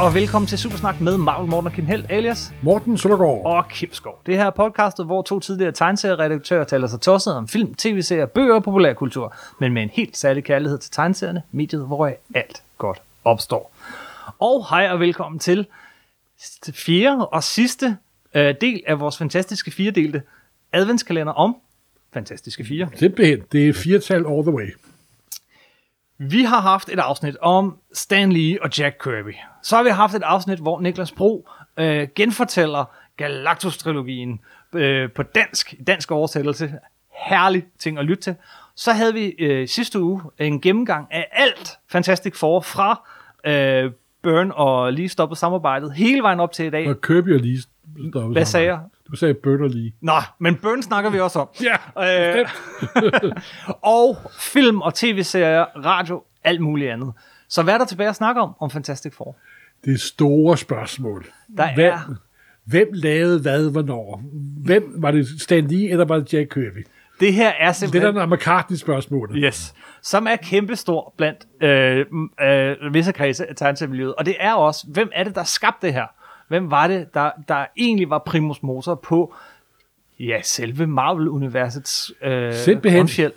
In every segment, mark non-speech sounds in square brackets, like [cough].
Og velkommen til Supersnak med Marvel Morten og Kim Held, alias Morten Søndergaard. og Kim Skov. Det her er podcastet, hvor to tidligere tegneserieredaktører taler sig tosset om film, tv-serier, bøger og populærkultur, men med en helt særlig kærlighed til tegneserierne, mediet, hvor alt godt opstår. Og hej og velkommen til fjerde og sidste øh, del af vores fantastiske firedelte adventskalender om Fantastiske Fire. Simpelthen, det er firetal all the way. Vi har haft et afsnit om Stan Lee og Jack Kirby. Så har vi haft et afsnit, hvor Niklas Bro øh, genfortæller Galactus-trilogien øh, på dansk, dansk oversættelse. Herlig ting at lytte til. Så havde vi øh, sidste uge en gennemgang af alt Fantastic Four fra øh, Burn og Lee stoppet samarbejdet hele vejen op til i dag. Og Kirby og lige stoppet Hvad sagde jeg? Du sagde og lige. Nå, men Burn snakker vi også om. Ja, Øh, [laughs] og film og tv-serier, radio, alt muligt andet. Så hvad er der tilbage at snakke om om Fantastic Four? det er store spørgsmål. Der hvem, er- hvem lavede hvad, hvornår? Hvem var det Stan Lee, eller var det Jack Kirby? Det her er Det er simpelthen... der McCartney-spørgsmål. Yes. Som er kæmpestor blandt øh, øh, visse kredse af tegneseriemiljøet. Og det er også, hvem er det, der skabte det her? Hvem var det, der, der egentlig var primus motor på ja, selve Marvel-universets øh, Simpelthen. grundfjeld?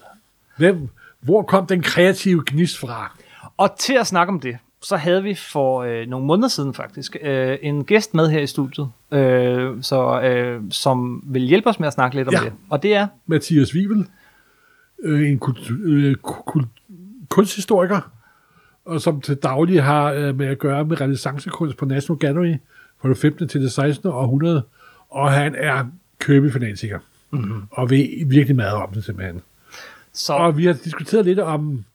Hvem, hvor kom den kreative gnist fra? Og til at snakke om det, så havde vi for øh, nogle måneder siden faktisk øh, en gæst med her i studiet, øh, så, øh, som vil hjælpe os med at snakke lidt om Ja. det. Og det er, Mathias Wivel, øh, en kult, øh, kul, kunsthistoriker, og som til daglig har øh, med at gøre med renaissancekunst på National Gallery fra det 15. til det 16. århundrede, og han er købefanatiker, mm-hmm. og ved virkelig meget om det simpelthen. så Og vi har diskuteret lidt om,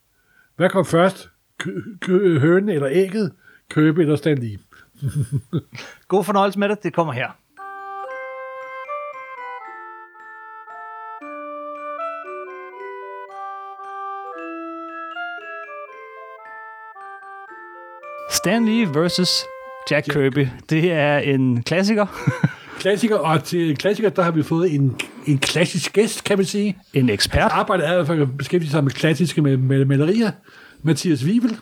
hvad kom først, kø, kø, hønen eller ægget, købe eller stand i. [laughs] god fornøjelse med det, det kommer her. Stan Lee Jack Kirby. Det er en klassiker. Klassiker, og til klassiker, der har vi fået en, en klassisk gæst, kan man sige. En ekspert. Arbejdet er i hvert fald at beskæftige sig med klassiske med malerier. Mathias Wivel,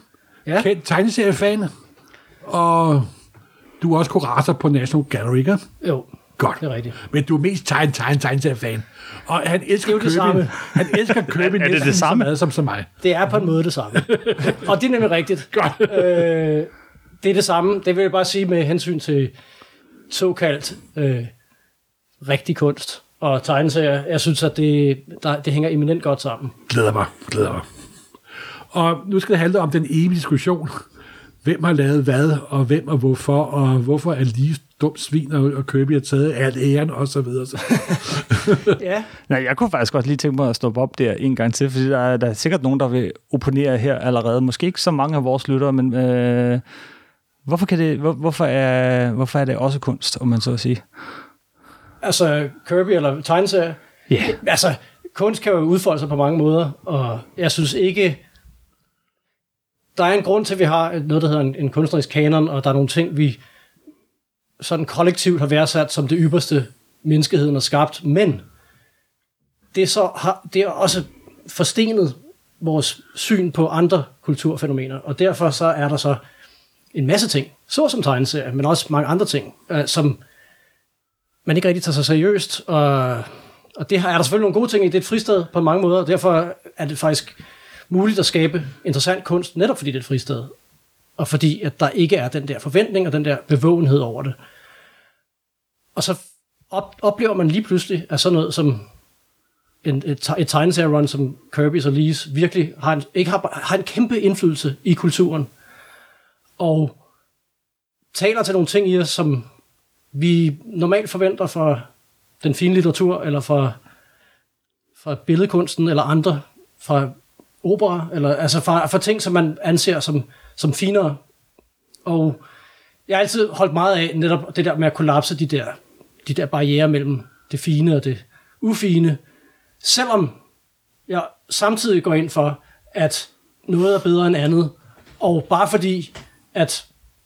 Ja. kendt tegneseriefan, og du er også kurator på National Gallery, ikke? Jo, Godt. det er rigtigt. Men du er mest tegn, tegn, tegneseriefan. Og han elsker Det er det Kirby. samme. Han elsker [laughs] Kirby Er det det lige så samme? meget som, som mig. Det er på en måde det samme. [laughs] og det er nemlig rigtigt. Godt. Øh, det er det samme. Det vil jeg bare sige med hensyn til såkaldt øh, rigtig kunst og tegneserier. Jeg synes, at det, der, det hænger eminent godt sammen. Glæder mig, glæder mig. Og nu skal det handle om den evige diskussion. Hvem har lavet hvad, og hvem og hvorfor, og hvorfor er lige dumt svin og, og Kirby har taget alt æren, og så videre. Så. [laughs] Ja, Nej, jeg kunne faktisk godt lige tænke mig at stoppe op der en gang til, fordi der er, der er sikkert nogen, der vil opponere her allerede. Måske ikke så mange af vores lyttere, men øh, hvorfor, kan det, hvor, hvorfor, er, hvorfor er det også kunst, om man så at sige? altså Kirby eller tegneserier. Ja. Yeah. Altså, kunst kan jo udfolde sig på mange måder, og jeg synes ikke... Der er en grund til, at vi har noget, der hedder en, en kunstnerisk kanon, og der er nogle ting, vi sådan kollektivt har værdsat som det ypperste, menneskeheden har skabt, men det, så har, det er også forstenet vores syn på andre kulturfænomener, og derfor så er der så en masse ting, så som tegneserier, men også mange andre ting, øh, som man ikke rigtig tager sig seriøst, og, og det har, er der selvfølgelig nogle gode ting i, det er et fristed på mange måder, og derfor er det faktisk muligt at skabe interessant kunst, netop fordi det er et fristed, og fordi at der ikke er den der forventning og den der bevågenhed over det. Og så op, oplever man lige pludselig, at sådan noget som en, et, et tegneserierun som Kirby's og Lees virkelig har en, ikke har, har en kæmpe indflydelse i kulturen, og taler til nogle ting i os, som vi normalt forventer fra den fine litteratur, eller fra, fra billedkunsten, eller andre, fra opera, eller altså fra, fra ting, som man anser som, som finere. Og jeg har altid holdt meget af netop det der med at kollapse de der, de der barriere mellem det fine og det ufine, selvom jeg samtidig går ind for, at noget er bedre end andet, og bare fordi, at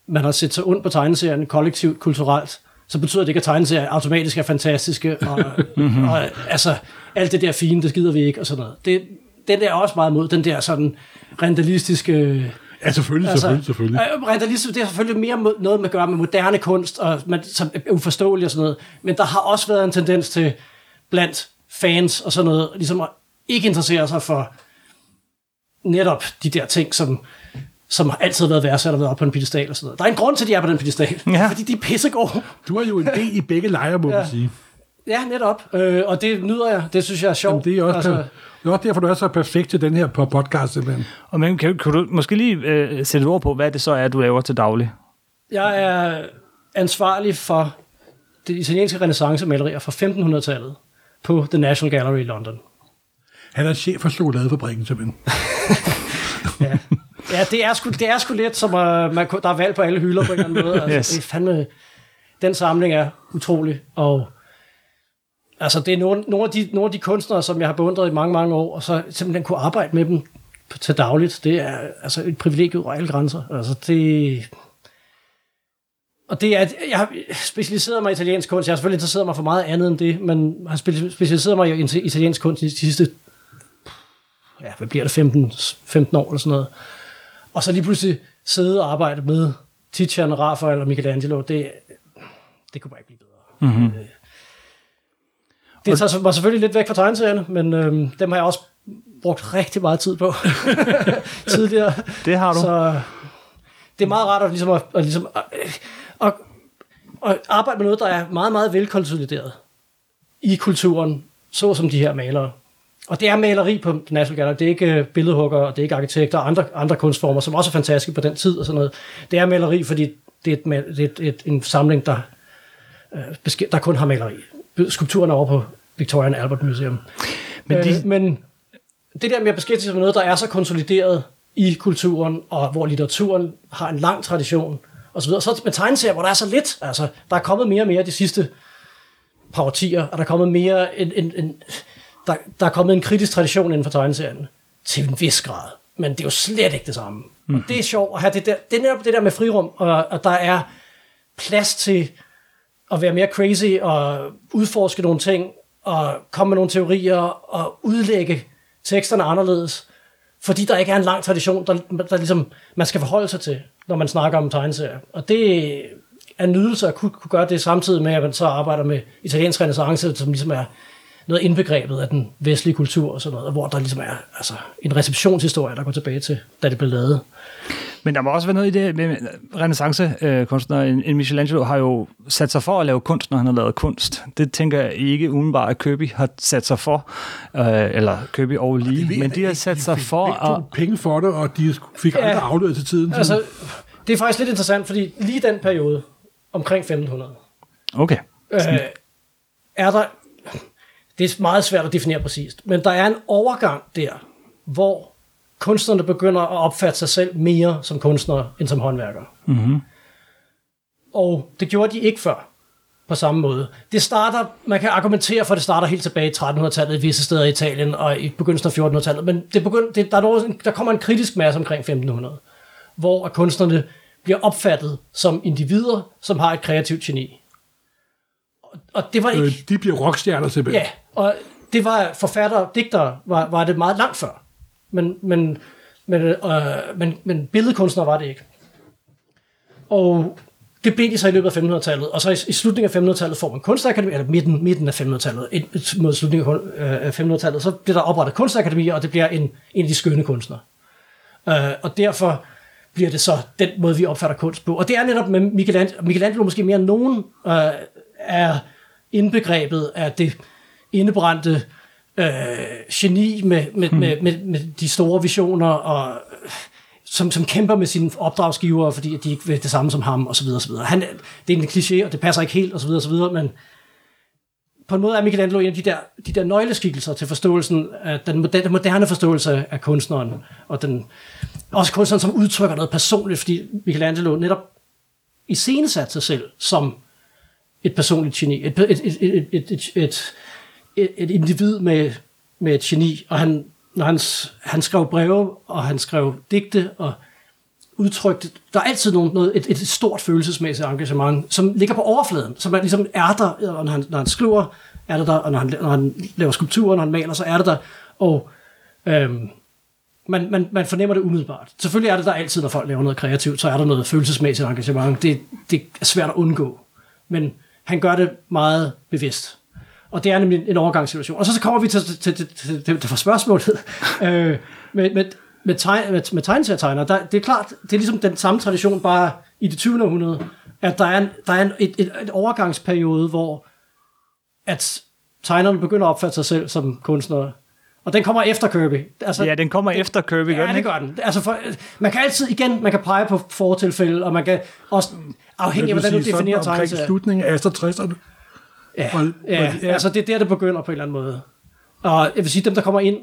man har set sig ondt på tegneserien kollektivt, kulturelt, så betyder det ikke, at tegneserier automatisk er fantastiske, og, [laughs] og altså, alt det der fine, det skider vi ikke, og sådan noget. Det, den der er også meget mod den der sådan rentalistiske Ja, selvfølgelig, altså, selvfølgelig, selvfølgelig. Øh, Realisme, det er selvfølgelig mere noget med at gøre med moderne kunst, og man, som er uforståelig og sådan noget. Men der har også været en tendens til blandt fans og sådan noget, ligesom at ikke interessere sig for netop de der ting, som, som har altid været værdsat og været op på en pedestal og sådan noget. Der er en grund til, at de er på den pedestal, [laughs] Ja. fordi de er pissegode. Du er jo en del i begge lejre, må ja. man Ja. sige. Ja, netop. Øh, og det nyder jeg. Det synes jeg er sjovt. Jamen, det, er også, altså, det er også derfor, du er så perfekt til den her po- podcast, simpelthen. Og men kan, kan du måske lige øh, sætte et ord på, hvad det så er, du laver til daglig? Jeg er ansvarlig for det italienske renaissance-malerier fra 1500-tallet på The National Gallery i London. Han er chef for chokoladefabrikken, simpelthen. Ja, [laughs] ja det, er sgu, det er sgu lidt, som uh, man, der er valg på alle hylder på en eller anden måde. Altså, Yes. det er fandme, den samling er utrolig, og altså, det er nogle, nogle, af de, nogle af de kunstnere, som jeg har beundret i mange, mange år, og så simpelthen kunne arbejde med dem til dagligt, det er altså et privilegium over alle grænser. Altså, det, og det er, jeg har specialiseret mig i italiensk kunst. Jeg har selvfølgelig interesseret mig for meget andet end det, men har speci- specialiseret mig i italiensk kunst de sidste ja, hvad bliver det, 15, 15 år eller sådan noget. Og så lige pludselig sidde og arbejde med Titian, Raphael og Michelangelo, det, det kunne bare ikke blive bedre. Mm-hmm. Det tager mig selvfølgelig lidt væk fra tegneserierne, men øhm, dem har jeg også brugt rigtig meget tid på [laughs] tidligere. Det har du. Så det er meget rart at, ligesom at, at, ligesom, at, at, at arbejde med noget, der er meget, meget velkonsolideret i kulturen, så som de her malere. Og det er maleri på National Gallery. Det er ikke øh, billedhugger, og det er ikke arkitekter og andre, andre kunstformer, som også er fantastiske på den tid og sådan noget. Det er maleri, fordi det er, et, det er et, et, en samling, der, øh, der kun har maleri. Skulpturen er over på Victoria and Albert Museum. Men Men, de- øh, men det der med at beskæftige sig med noget, der er så konsolideret i kulturen, og hvor litteraturen har en lang tradition, og så videre. Så med tegneserier, hvor der er så lidt, altså, der er kommet mere og mere de sidste par årtier, og der er kommet mere en, en, en der, der er kommet en kritisk tradition inden for tegneserien, til en vis grad. Men det er jo slet ikke det samme. Mm. Og det er sjovt at have det der, det er netop det der med frirum, og, og der er plads til at være mere crazy og udforske nogle ting, og komme med nogle teorier og udlægge teksterne anderledes, fordi der ikke er en lang tradition, der, der ligesom, man skal forholde sig til, når man snakker om tegneserier. Og det er en nydelse at kunne, kunne gøre det samtidig med, at man så arbejder med italiensk renaissance, som ligesom er noget indbegrebet af den vestlige kultur og sådan noget, og hvor der ligesom er altså, en receptionshistorie, der går tilbage til, da det blev lavet. Men der må også være noget i det med renaissancekunstnere. En, en Michelangelo har jo sat sig for at lave kunst, når han har lavet kunst. Det tænker jeg ikke umiddelbart, at Kirby har sat sig for, øh, eller Kirby og Lee, men de har sat sig for at... at... penge for det, og de fik Ja. aldrig afløbet til tiden. Altså, det er faktisk lidt interessant, fordi lige den periode, omkring 1500, Okay. øh, er der, det er meget svært at definere præcist, men der er en overgang der, hvor kunstnerne begynder at opfatte sig selv mere som kunstnere end som håndværkere. Mm-hmm. Og det gjorde de ikke før på samme måde. Det starter, man kan argumentere for, at det starter helt tilbage i 1300-tallet i visse steder i Italien og i begyndelsen af 1400-tallet, men det begynd, det, der, er dog, en- der kommer en kritisk masse omkring 1500, hvor at kunstnerne bliver opfattet som individer, som har et kreativt geni. Og, og det var ikke... øh, de bliver rockstjerner simpelthen. Ja, og det var forfattere, digtere, var, var det meget langt før. Men, men, men, øh, men, men billedkunstnere var det ikke. Og det blev de så i løbet af 1500-tallet, og så i, i slutningen af 1500-tallet får man kunstakademi, eller midten, midten af 1500-tallet, ind- mod slutningen af 1500-tallet, øh, så bliver der oprettet kunstakademier, og det bliver en, en af de skønne kunstnere. Øh, og derfor bliver det så den måde, vi opfatter kunst på. Og det er netop med Michelangelo, Michelangelo måske mere end nogen, øh, er indbegrebet af det indebrændte øh, geni med, med, hmm. med, med, med de store visioner, og øh, som, som kæmper med sine opdragsgivere, fordi de ikke vil det samme som ham, og så videre, og så videre. Han, det er en kliché, og det passer ikke helt, og så videre, og så videre, men på en måde er Michelangelo en af de der, de der nøgleskikkelser til forståelsen af den, moderne, den moderne forståelse af kunstneren, og den, også kunstneren, som udtrykker noget personligt, fordi Michelangelo netop iscenesat sig selv som et personligt geni, et, et, et, et, et, et, et, et, et individ med, med et geni, og han, når han, han skrev breve, og han skrev digte, og udtrykte, der er altid nogen, noget, et, et stort følelsesmæssigt engagement, som ligger på overfladen, som er, ligesom er der, og når han, når han skriver, er der der, og når han, når han laver skulpturer, når han maler, så er det der, og øhm, man, man, man fornemmer det umiddelbart. Selvfølgelig er det der altid, når folk laver noget kreativt, så er der noget følelsesmæssigt engagement. Det, det er svært at undgå. Men han gør det meget bevidst. Og det er nemlig en overgangssituation. Og så, så kommer vi til, til, til, til, til, til, spørgsmålet. [laughs] øh, med, med, med, tegn, med, med tegneserietegner, der, det er klart, det er ligesom den samme tradition, bare i det 20. århundrede, at der er en, der er en, et, et, et overgangsperiode, hvor at tegnerne begynder at opfatte sig selv som kunstnere. Og den kommer efter Kirby. Altså, Ja, den kommer efter Kirby, Ja, den det gør den. Altså for, man kan altid, igen, man kan pege på fortilfælde, og man kan også, afhængig af, hvordan du definerer omkring tegneserier. slutningen af 60'erne. Ja, Og- ja, og- ja. altså det er der, det begynder på en eller anden måde. Og jeg vil sige, dem, der kommer ind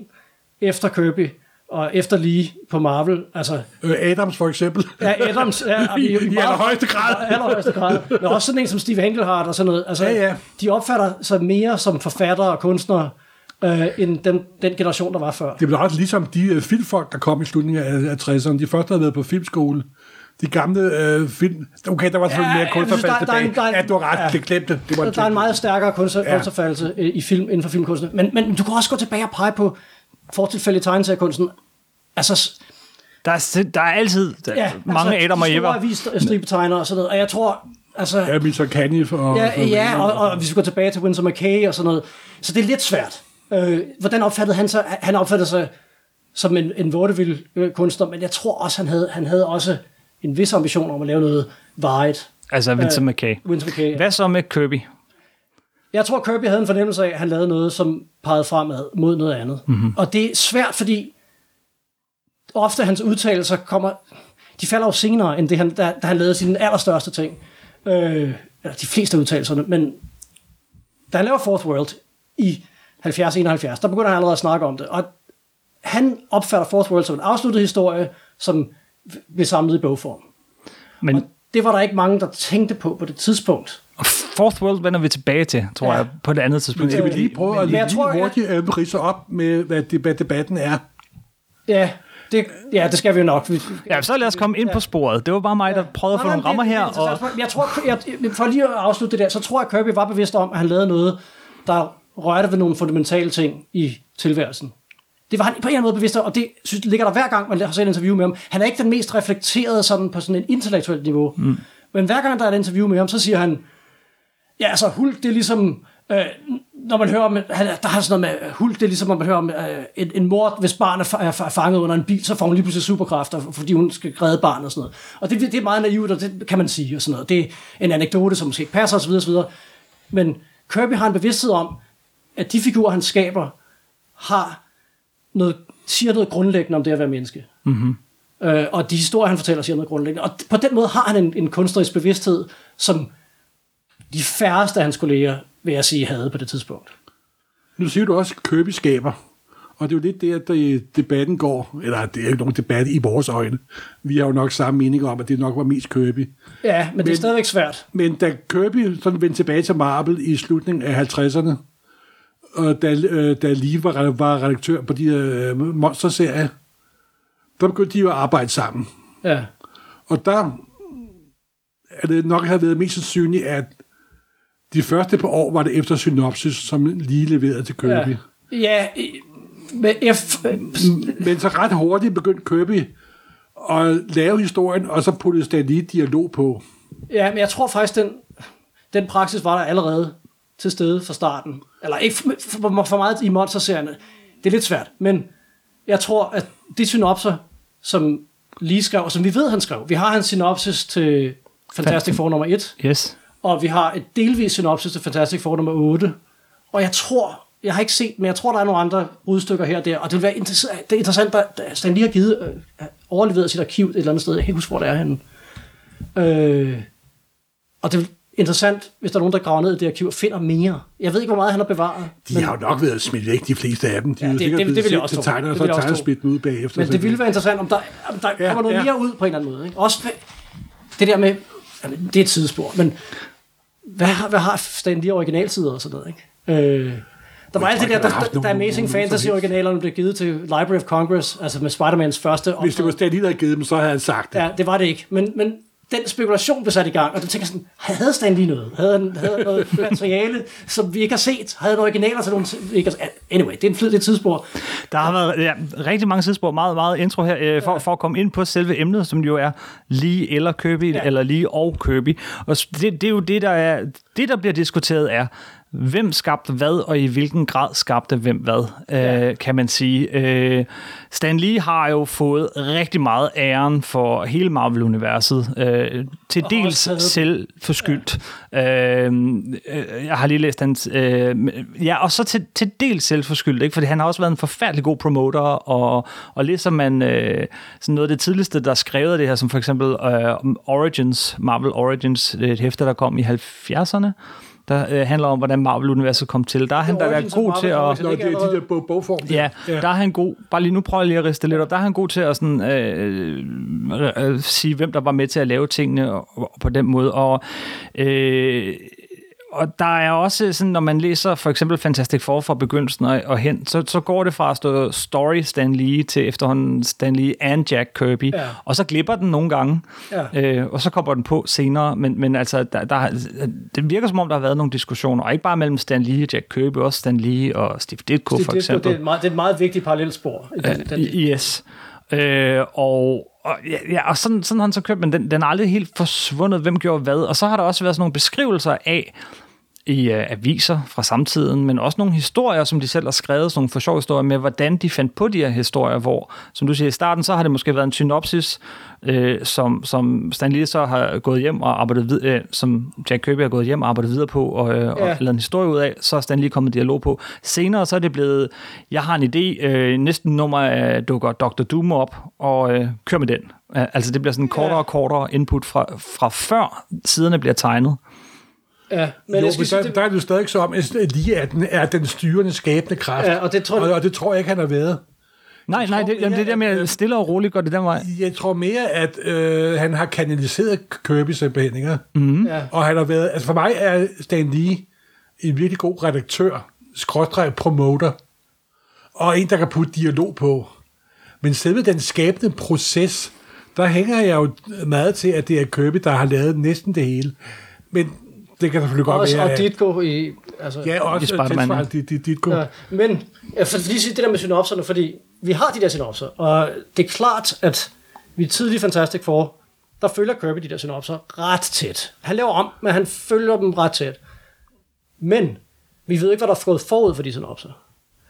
efter Kirby, og efter lige på Marvel, altså Øh, Adams for eksempel. ja, Adams, ja, [laughs] I- i allerhøjeste grad. i allerhøjeste grad. Men også sådan en som Steve Engelhardt og sådan noget. Altså, Ja, ja. De opfatter sig mere som forfattere og kunstnere, øh, end den, den generation, der var før. Det blev også ligesom de øh, filmfolk, der kom i slutningen af, af 60'erne. De første havde været på filmskole. De gamle øh, film... Okay, der var selvfølgelig Ja, mere jeg synes, kunstnerfald der- der er tilbage. der er en- Ja, du har ret. ja. Det glemte. Det var Der er en meget stærkere kunst- Ja. øh, i film, inden for filmkunsten. Men, men du kan også gå tilbage og pege på fortilfælde i tegneseriekunsten. Altså, Der er, der er altid der er ja, mange altså, Adam og Eva. store avisstribetegnere og sådan noget. Og jeg tror, altså... Ja, Mr. Caniff og... Ja, ja og, og hvis vi går tilbage til Winsor McKay og sådan noget. Så det er lidt svært. Øh, hvordan opfattede han sig? Han opfattede sig som en, en vaudeville øh, kunstner, men jeg tror også, han havde, han havde også en vis ambition om at lave noget varigt. Altså Vincent Øh, McKay. Winsor McKay. Hvad så med Kirby? Jeg tror, Kirby havde en fornemmelse af, at han lavede noget, som pegede fremad mod noget andet. Mm-hmm. Og det er svært, fordi ofte hans udtalelser kommer... De falder jo senere, end det han, da, da han lavede sine allerstørste ting. Øh, eller de fleste af udtalelserne, men da han laver Fourth World i 70-71, der begynder han allerede at snakke om det. Og han opfatter Fourth World som en afsluttet historie, som blev samlet i bogform. Men Det var der ikke mange, der tænkte på på det tidspunkt. Fourth World vender vi tilbage til, tror Ja. jeg, på et andet tidspunkt. Skal vi lige prøve at Men jeg lige tror, jeg- hurtigt øh, ridse op med, hvad debat, debatten er? Ja, det, ja, det skal vi jo nok. Vi, Ja, så lad os komme ind på sporet. Det var bare mig, der prøvede at få nogle rammer det- her. det er Og. Jeg tror, jeg, for lige at afslutte det der, så tror jeg, at Kirby var bevidst om, at han lavede noget, der rørte ved nogle fundamentale ting i tilværelsen. Det var han på en eller anden måde bevidst og det synes, ligger der hver gang, man har set et interview med ham. Han er ikke den mest reflekterede sådan på sådan et intellektuelt niveau. Mm. Men hver gang der er et interview med ham, så siger han, ja, altså Hulk, det er ligesom, øh, når man hører om, han, der har sådan noget med, Hulk, det er ligesom, når man hører om øh, en, en mor, hvis barn er, er fa- fanget under en bil, så får hun lige pludselig superkræfter, fordi hun skal redde barnet og sådan noget. Og det, det er meget naivt, og det kan man sige og sådan noget. Det er en anekdote, som måske ikke passer osv. osv. Men Kirby har en bevidsthed om, at de figurer, han skaber, har noget, siger noget grundlæggende om det at være menneske. Mm-hmm. Øh, og de historier, han fortæller, siger noget grundlæggende. Og på den måde har han en, en kunstnerisk bevidsthed, som de færreste af hans kolleger, vil jeg sige, havde på det tidspunkt. Nu siger du også, at Kirby skaber. Og det er jo lidt det, at det- debatten går, eller det er jo nogen debat i vores øjne. Vi har jo nok samme mening om, at det nok var mest Kirby. Ja, men, men det er stadigvæk svært. Men da Kirby sådan vendte tilbage til Marvel i slutningen af 50'erne, og da, øh, da Lee var, var redaktør på de øh, monsterserier, der begyndte de jo at arbejde sammen. Ja. Og der er det nok have været mest sandsynligt, at de første par år var det efter Synopsis, som lige leverede til Kirby. Ja, Ja. med F, Men så ret hurtigt begyndte Kirby at lave historien, og så puttede Stan Lee dialog på. ja, men jeg tror faktisk, den, den praksis var der allerede til stede fra starten. Eller ikke for, for, meget i monsterserierne. Det er lidt svært, men jeg tror, at de synopser, som lige skrev, og som vi ved, han skrev, vi har hans synopsis til Fantastic Four nummer 1, yes. og vi har et delvis synopsis til Fantastic Four nummer 8. Og jeg tror, jeg har ikke set, men jeg tror, der er nogle andre brudstykker her og der, og det vil være interessant, det er interessant, at Stan Lee har givet, øh, overleveret sit arkiv et eller andet sted, jeg kan ikke huske, hvor det er henne. Øh, og det interessant, hvis der er nogen, der graver ned i det arkiv og finder mere. Jeg ved ikke, hvor meget han har bevaret. De men, har jo nok været smidt væk, de fleste af dem. De Ja, det- det- det vil jeg også tro. tegner, Det vil jeg også tro. ud bagefter. Men det ville være interessant, om der, om der Ja, kommer noget ja. mere ud på en eller anden måde. Ikke? Også det der med, jamen, det er et sidespor, men hvad, har- hvad har Stan Lee originalsider og sådan noget? Ikke? Øh, der var alt det der, der, der, der Amazing nogen som Fantasy helst. originalerne blev givet til Library of Congress, altså med Spider-Mans første Hvis det var Stan Lee, der havde givet dem, så havde han sagt det. Ja, det var det ikke. Men, men den spekulation blev sat i gang, og du tænker sådan, havde Stan lige noget? Havde han, havde noget [laughs] materiale, som vi ikke har set? Havde han originaler til nogle... Ikke har, anyway, det er en et tidsspor. Der har været ja, rigtig mange tidsspor, meget, meget intro her, øh, for, for at komme ind på selve emnet, som jo er lige eller Kirby, ja. eller lige og Kirby. Og det, det er jo det, der er, det, der bliver diskuteret er, hvem skabte hvad, og i hvilken grad skabte hvem hvad, ja. øh, kan man sige. Øh, Stan Lee har jo fået rigtig meget æren for hele Marvel-universet. Øh, til Og dels selv forskyldt. Ja. Øh, øh, jeg har lige læst hans... Øh, ja, og så til, til dels selvforskyldt, ikke? fordi han har også været en forfærdelig god promoter, og, og læser man øh, sådan noget af det tidligste, der er af det her, som for eksempel øh, om Origins, Marvel Origins, et hæfte, der kom i 70'erne, der øh, handler om, hvordan Marvel-universet kom til. Der er han der Origins of god til at... Ikke det er de der bog, bogform. Ja, ja, der er han god. Bare lige nu prøver jeg lige at riste lidt op. Der er han god til at sådan, øh, øh, øh, sige, hvem der var med til at lave tingene og, og på den måde. Og, øh, og der er også sådan, når man læser for eksempel Fantastic Four fra begyndelsen og, og hen, så, så går det fra at stå Story Stan Lee til efterhånden Stan Lee and Jack Kirby. Ja. Og så glipper den nogle gange, Ja. øh, og så kommer den på senere. Men, men altså, der, der, det virker som om, der har været nogle diskussioner, og ikke bare mellem Stan Lee og Jack Kirby, også Stan Lee og Steve Ditko Det, for det, eksempel. det, er et meget, det er et meget vigtigt parallelspor. Den, den, I- Yes. Øh, og, og, ja, ja, og sådan, sådan har han så købt, men den, den er aldrig helt forsvundet, hvem gjorde hvad. Og så har der også været sådan nogle beskrivelser af, i uh, aviser fra samtiden, men også nogle historier, som de selv har skrevet, sådan nogle for sjov historier med, hvordan de fandt på de her historier, hvor, som du siger i starten, så har det måske været en synopsis, øh, som, som Stan Lee så har gået hjem og arbejdet videre, øh, som Jack Kirby har gået hjem og arbejdet videre på, og, øh, ja. og lavet en historie ud af, så er Stan Lee kommet dialog på. Senere så er det blevet, jeg har en idé, øh, næsten nummer øh, dukker Dr. Doom op, og øh, kør med den. Øh, Altså det bliver sådan kortere og kortere input fra, fra før siderne bliver tegnet. Ja, men jo, jeg skal men sige, der, det, der er det jo stadig så om, at lige at den er den styrende, skabende kraft. Ja, og det tror jeg- og, og det tror jeg ikke, han har været. Nej, nej, det, jamen, det der med at stille og roligt går det den vej. Jeg tror mere, at øh, han har kanaliseret Kirby simpelthen, ikke? Mm. ja, Og han har været, altså for mig er Stan Lee en virkelig god redaktør, skrådstræk promoter, og en, der kan putte dialog på. Men selve den skabende proces, der hænger jeg jo meget til, at det er Kirby, der har lavet næsten det hele. Men det kan selvfølgelig godt også, være... og Ditko i... Altså, Ja, også I Spider-Man, tilsvarende dit, dit, dit Ja, men jeg får lige sige det der med synopserne, fordi vi har de der synopser, og det er klart, at vi er tidlig Fantastic Four, der følger Kirby de der synopser ret tæt. Han laver om, men han følger dem ret tæt. Men vi ved ikke, hvad der er gået forud for de synopser.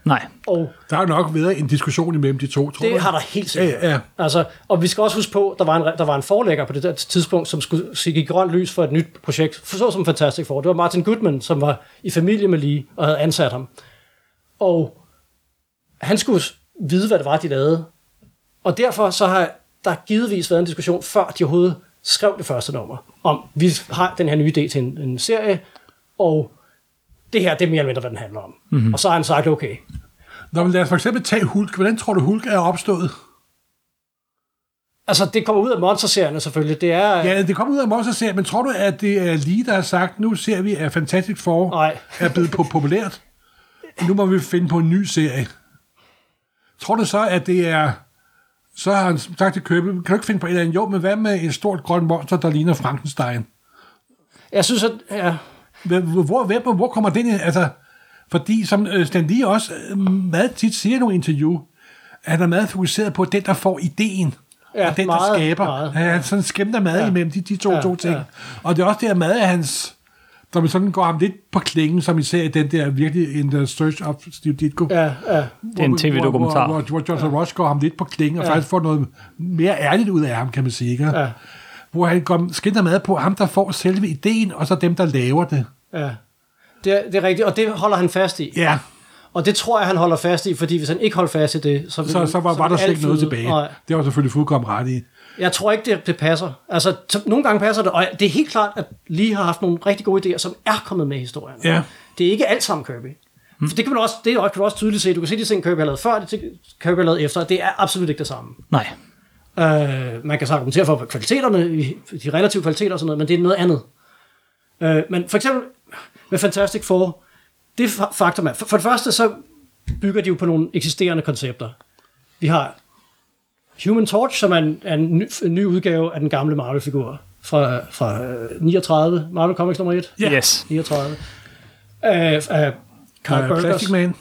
Nej. Og Der har jo nok været en diskussion imellem de to, tror det du? har der helt sikkert. Ja, ja. Altså, og vi skal også huske på, der var en, der var en forlægger på det der tidspunkt, som skulle sige grønt lys for et nyt projekt, for så som Fantastic Four. Det var Martin Goodman, som var i familie med Lee og havde ansat ham. Og han skulle vide, hvad det var, de lavede. Og derfor så har der givetvis været en diskussion, før de overhovedet skrev det første nummer, om vi har den her nye idé til en, en serie, og det her, det er mere eller mindre, hvad den handler om. Mm-hmm. Og så har han sagt, okay, Nå, men lad os for eksempel tage Hulk. Hvordan tror du, Hulk er opstået? altså det kommer ud af monsterserierne selvfølgelig, det er... Ja, det kommer ud af Monster men tror du, at det er lige, der har sagt, nu ser vi, at Fantastic Four Nej. er blevet på populært? Nu må vi finde på en ny serie. Tror du så, at det er... Så har han sagt til Kirby, kan du ikke finde på et eller andet? Jo, men hvad med et stort grønt monster, der ligner Frankenstein? Jeg synes, at... Ja, Hvor, hvor, hvor, hvor kommer den ind? Altså, fordi som øh, Stan Lee også øh, meget tit siger i nogle interview, at han er meget fokuseret på den, der får ideen. Ja, og den, meget, der skaber. meget. Ja, han sådan skæmter meget ja. Ja. imellem de, de to, Ja, ja, to ting. ja. Ja. Og det er også det her meget af hans, man sådan går ham lidt på klingen, som I ser i den der virkelig in the search of Steve Ditko. ja, ja. Det er en TV-dokumentar. Hvor, hvor, hvor, hvor Joshua Ross går ham lidt på klingen, og ja. faktisk får noget mere ærligt ud af ham, kan man sige. Ikke? Ja. Hvor han går, skændter meget på ham, der får selve ideen, og så dem, der laver det. ja. Det, er, det er rigtigt, og det holder han fast i. Ja. Og det tror jeg, han holder fast i, fordi hvis han ikke holdt fast i det, så, ville, så, så var, var der slet ikke noget tilbage. Nej, Det var selvfølgelig fuldkommen ret i. jeg tror ikke, det, det passer. Altså, t- nogle gange passer det, og det er helt klart, at Lee har haft nogle rigtig gode idéer, som er kommet med i historien. Ja. Det er ikke alt sammen Kirby. For det kan man også, det kan du også tydeligt se. Du kan se de ting, Kirby har lavet før, de ting, Kirby har lavet efter. Det er absolut ikke det samme. Nej. Øh, man kan så argumentere for kvaliteterne, de relative kvaliteter og sådan noget, men det er noget andet. Øh, men for eksempel med Fantastic Four, det fa- faktum er, for, for det første så bygger de jo på nogle eksisterende koncepter. Vi har Human Torch, som er en, er en, ny, en ny udgave af den gamle Marvel-figur fra, fra øh, 39, Marvel Comics nummer 1. Ja. Yes. 39. Af, af Carl Uh, Burgers. Plastic Man.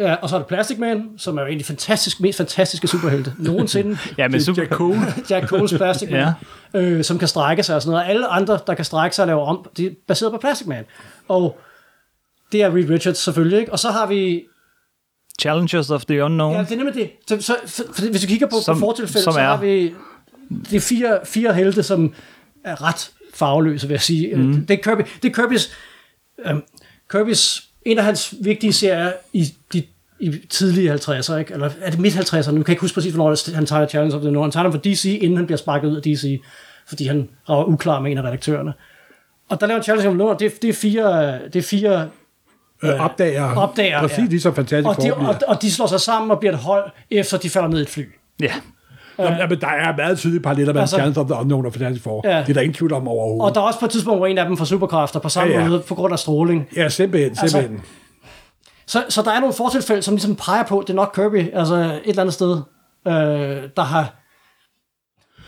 Ja, og så er der Plastic Man, som er jo en af de fantastisk, mest fantastiske superhelte [laughs] nogensinde. Ja, men er super. Jack Cole. [laughs] Jack Coles Plastic Man, Ja. øh, som kan strække sig og sådan noget. Alle andre, der kan strække sig og lave om, de er baseret på Plastic Man. Og det er Reed Richards selvfølgelig, ikke? Og så har vi... Challengers of the Unknown. Ja, det er nemlig det. Så, så, for, for, hvis du kigger på, Som- på fortilfældet, som så er- har vi er fire, fire helte, som er ret farveløse, vil jeg sige. Mhm. Mm. Det er Kirby. Det er Kirby's, øhm, Kirby's, en af hans vigtige serier i de i tidlige 50'er, ikke? eller er det midt 50'erne? Nu kan jeg ikke huske præcis, hvornår han tager Challenge of the Unknown. Han tager den for DC, inden han bliver sparket ud af DC, fordi han var uklar med en af redaktørerne. Og der laver Challenge of the Unknown, det, er- det er fire, det er fire Øh, opdager. opdager, Præcis ja. ligesom fantastisk og, de, og, og de slår sig sammen og bliver et hold, efter de falder ned i et fly. Ja. Jamen, jamen, der er meget tydelige paralleller mellem Altså- altså, Challenge of the Unknown og Fantastic Four. Ja. Det er der ingen tvivl om overhovedet. Og der er også på et tidspunkt, hvor en af dem får superkræfter på samme Ja, ja. måde, på grund af stråling. Ja, simpelthen, Altså, simpelthen. Så, så der er nogle fortilfælde, som ligesom peger på, det er nok Kirby, altså et eller andet sted, øh, der har...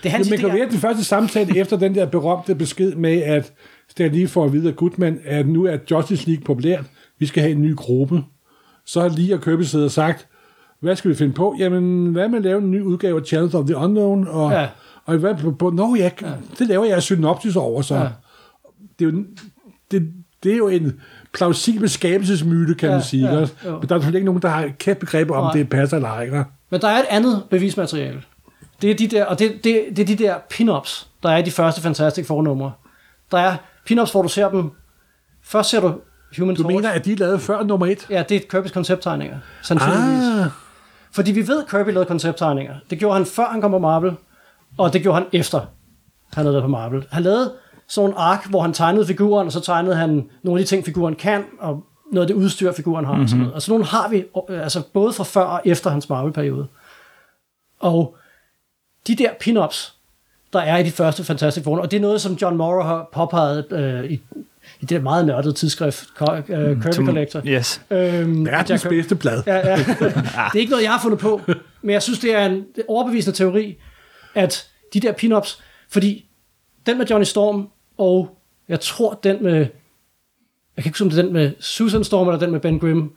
Det er hans man kan være den første samtale [laughs] efter den der berømte besked med, at Stan lige får at vide af Goodman, at nu er Justice League populært, vi skal have en ny gruppe. Så har Lee og Kirby siddet og sagt, hvad skal vi finde på? Jamen, hvad med at lave en ny udgave af Challenge of the Unknown? Og, Ja. ja. og hvad på, på Nå, ja, det laver jeg synopsis over, så. Ja. Ja. Det, er jo, det, det er jo en plausibel skabelsesmyte, kan Ja, man sige. ja, Ja, jo. Men der er selvfølgelig ikke nogen, der har et kæft begreb om, Nej. det passer eller ej. Men der er et andet bevismateriale. Det er de der, og det, det, det er de der pin-ups, der er i de første Fantastic Four-numre. Der er pin-ups, hvor du ser dem... Først ser du Human Du Torch. mener, at de er lavet før nummer et? Ja, det er Kirby's koncepttegninger. Sandsynligvis. Ah, Fordi vi ved, at Kirby lavede koncepttegninger. Det gjorde han før han kom på Marvel, og det gjorde han efter han havde været på Marvel. Han lavede sådan en ark, hvor han tegnede figuren, og så tegnede han nogle af de ting, figuren kan, og noget af det udstyr, figuren har. Mm-hmm. Og sådan noget. Og sådan nogle har vi, altså både fra før og efter hans Marvel-periode. Og de der pin-ups, der er i de første Fantastic Four, og det er noget, som John Morrow har påpeget øh, i, i det der meget nørdede tidsskrift, øh, Kirby Som- Collector. Yes. Øhm, verdens bedste blad. Ja, ja. [laughs] [laughs] Det er ikke noget, jeg har fundet på, men jeg synes, det er en overbevisende teori, at de der pin-ups, fordi den med Johnny Storm, og jeg tror den med, jeg kan ikke huske, om det er den med Susan Storm, eller den med Ben Grimm,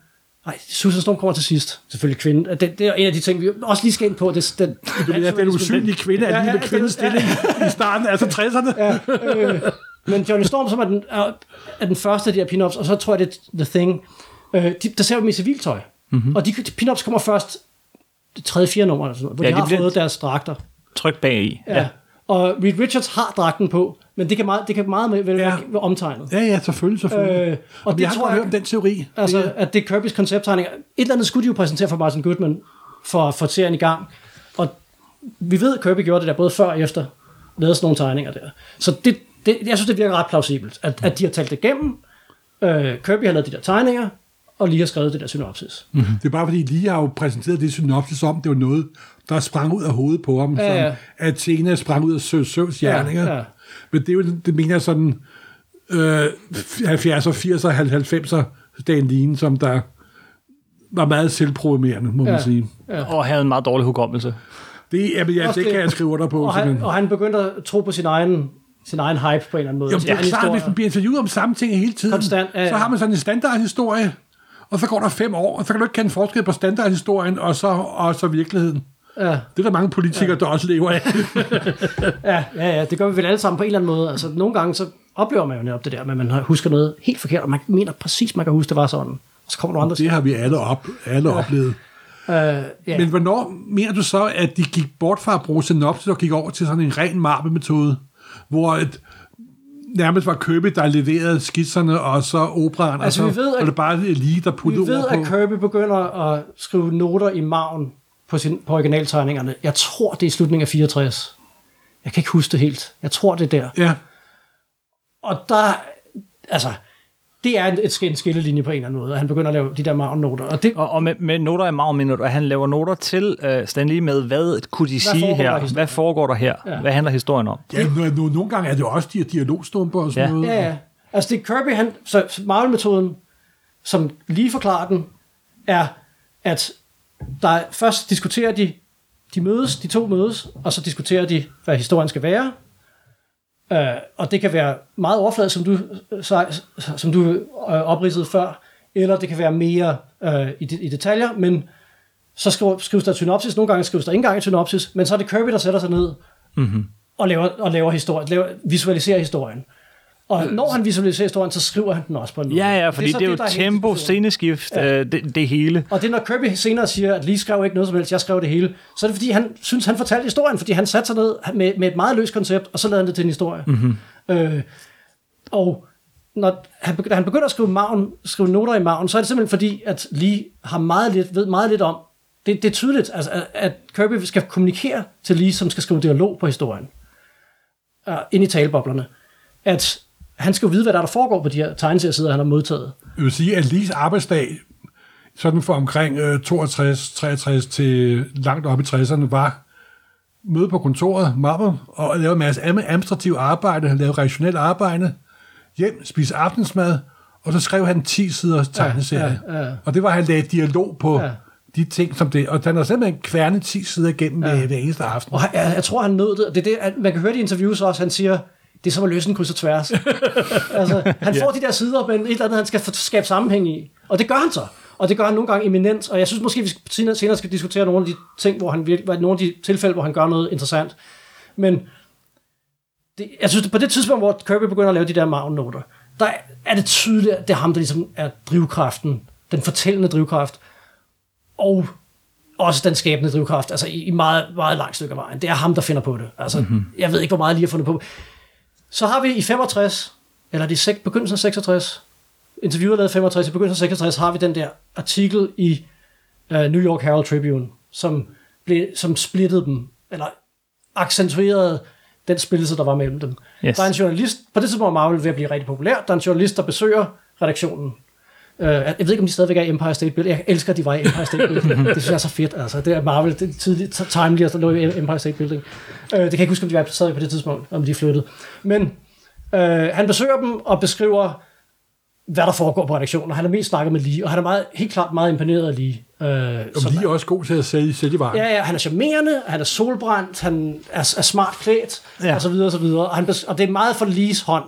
Nej, Susan Storm kommer til sidst. Selvfølgelig kvinde. Det, det er en af de ting, vi også lige skal ind på. Det, den, Du at den usynlige kvinde er lige ja, med kvindens stilling i starten, altså 60'erne. Ja. øh, men Johnny Storm, som er den, er, er den første af de her pin-ups, og så tror jeg, det er The Thing. Øh, de, der ser vi dem i civiltøj. Mhm. Mm-hmm. Og de, de pin-ups kommer først det tredje, fjerde nummer, eller sådan noget, hvor Ja, ja, de de har bliver- fået deres dragter. Tryk bag i. Ja. ja. Og Reed Richards har dragten på, men det kan meget, det kan meget vel Ja. være omtegnet. Ja, ja, selvfølgelig, selvfølgelig. Øh, og og det jeg tror jeg- hørt om den teori. Altså, at det er Kirby's koncepttegninger. Et eller andet skulle de jo præsentere for Martin Goodman, for at få serien i gang. Og vi ved, at Kirby gjorde det der både før og efter, lavede sådan nogle tegninger der. Så det, det, jeg synes, det virker ret plausibelt, at, at de har talt det igennem. Øh, Kirby har lavet de der tegninger, og lige har skrevet det der synopsis. Mm. Det er bare fordi, lige har jo præsenteret det synopsis om, det var noget, der sprang ud af hovedet på ham, Ja, ja. som Athena sprang ud af Sø- Søvns hjerninger. Ja, ja. Men det er jo, det mener jeg sådan, øh, 70'er, 80'er, 90'er Stan Lee, som der var meget selvprogrammerende, må man Ja. sige. Og havde en meget dårlig hukommelse. Det, jamen, ja, det det. kan jeg skrive under på. Og, han, og han begyndte at tro på sin egen, sin egen hype på en eller anden måde. Jo, det er klart, historie. hvis man bliver interviewet om samme ting hele tiden, Konstant, ja, ja. så har man sådan en standardhistorie, og så går der fem år, og så kan du ikke kende forskel på standardhistorien og så, og så virkeligheden. Ja, Det er der mange politikere, ja. der også lever af. [laughs] ja, ja, ja, det gør vi vel alle sammen på en eller anden måde. Altså, nogle gange så oplever man jo netop det der, men man husker noget helt forkert, og man mener præcis, man kan huske, det var sådan. Og så kommer nogle andre Det har vi alle, op, alle ja. oplevet. [laughs] Øh, ja. Men hvornår mener du så, at de gik bort fra at bruge synopsis og gik over til sådan en ren marbemetode, hvor et, nærmest var Kirby, der leverede skitserne, og så operaen, Altså, og vi så ved, at- var det bare lige, der vi puttede ved, ord på. at Kirby begynder at skrive noter i maven på, sin, på originaltegningerne. Jeg tror, det er i slutningen af 64. Jeg kan ikke huske det helt. Jeg tror, det er der. Ja, Og der, altså, det er en, et, en skillelinje på en eller anden måde, at han begynder at lave de der maven-noter. Og det, Og, og med, med noter i du, at han laver noter til uh, Stanley med, hvad kunne de sige der i her? historien? Hvad foregår der her? Ja. Hvad handler historien om? ja no, no, nogle gange er det jo også de her dialogstumper og sådan Ja. noget. Ja, ja. Altså det er Kirby, han, så så Marvel-metoden, som lige forklarer den, er, at der først diskuterer de, de mødes, de to mødes, og så diskuterer de, hvad historien skal være. Uh, og det kan være meget overfladet, som du, så, som du uh, opridsede før, eller det kan være mere uh, i, de, i detaljer, men så skriver, skrives der synopsis, nogle gange skrives der ikke engang synopsis, men så er det Kirby, der sætter sig ned mm-hmm. og, laver, og laver historie, laver, visualiserer historien. Og når han visualiserer historien, så skriver han den også på en måde. Ja, ja, fordi det er, det er jo der helt tempo, sceneskift, ja. øh, det, det hele. Og det er, når Kirby senere siger, at Lee skrev ikke noget som helst, jeg skrev det hele, så er det fordi, han synes, han fortalte historien, fordi han satte sig ned med, med et meget løst koncept, og så lavede han det til en historie. Mm-hmm. Øh, og når han, da han begynder at skrive, maven, skrive noter i maven, så er det simpelthen fordi, at Lee har meget lidt, ved meget lidt om, det, det er tydeligt, altså, at, at Kirby skal kommunikere til Lee, som skal skrive dialog på historien, uh, ind i taleboblerne, at han skal jo vide, hvad der, er, der foregår på de her tegneseriesider, han har modtaget. Jeg vil sige, at Lees arbejdsdag, sådan for omkring øh, 62, 63 til langt op i 60'erne, var møde på kontoret, mappe, og lave en masse administrativt arbejde, lave rationelt arbejde, hjem, spise aftensmad, og så skrev han 10 siders tegneserie. ja, ja. Og det var, at han lagde dialog på Ja. de ting, som det... Og han har simpelthen kværnet 10 sider igennem ja. hver, eneste aften. Og jeg, jeg tror, han nød det. det, er det man kan høre det i interviews også, han siger, det er som at løse en kryds og tværs. [laughs] altså, han får de der sider, men et eller andet, han skal skabe sammenhæng i. Og det gør han så. Og det gør han nogle gange eminent. Og jeg synes måske, vi skal, senere, senere skal diskutere nogle af de ting, hvor han virkelig, nogle af de tilfælde, hvor han gør noget interessant. Men det, jeg synes, på det tidspunkt, hvor Kirby begynder at lave de der maven-noter, der er det tydeligt, at det er ham, der ligesom er drivkraften, den fortællende drivkraft, og også den skabende drivkraft, altså i, i meget, meget langt stykke af vejen. Det er ham, der finder på det. Altså, mm-hmm. jeg ved ikke, hvor meget lige har fundet på. Så har vi i 65, eller det er begyndelsen af 66, interviewet er lavet i 65, i begyndelsen af 66 har vi den der artikel i uh, New York Herald Tribune, som, blev, som splittede dem, eller accentuerede den splittelse, der var mellem dem. Yes. Der er en journalist, på det tidspunkt var Marvel ved at blive rigtig populær, der er en journalist, der besøger redaktionen. Uh, jeg ved ikke, om de stadigvæk er Empire State Building. Jeg elsker, at de var i Empire State Building. [laughs] det synes jeg er så fedt. Altså, det er Marvel, det er tidligt, timely, at der lå i Empire State Building. Uh, det kan jeg ikke huske, om de var stadig på det tidspunkt, om de er flyttet. Men uh, han besøger dem og beskriver, hvad der foregår på redaktionen. Og han har mest snakket med Lee, og han er meget, helt klart meget imponeret af Lee. Uh, Og lige er også god til at sælge, sælge varen. Ja, ja, han er charmerende, han er solbrændt, han er, er smart klædt, ja. Og så videre, og så videre. Og, han, og det er meget for Lees hånd,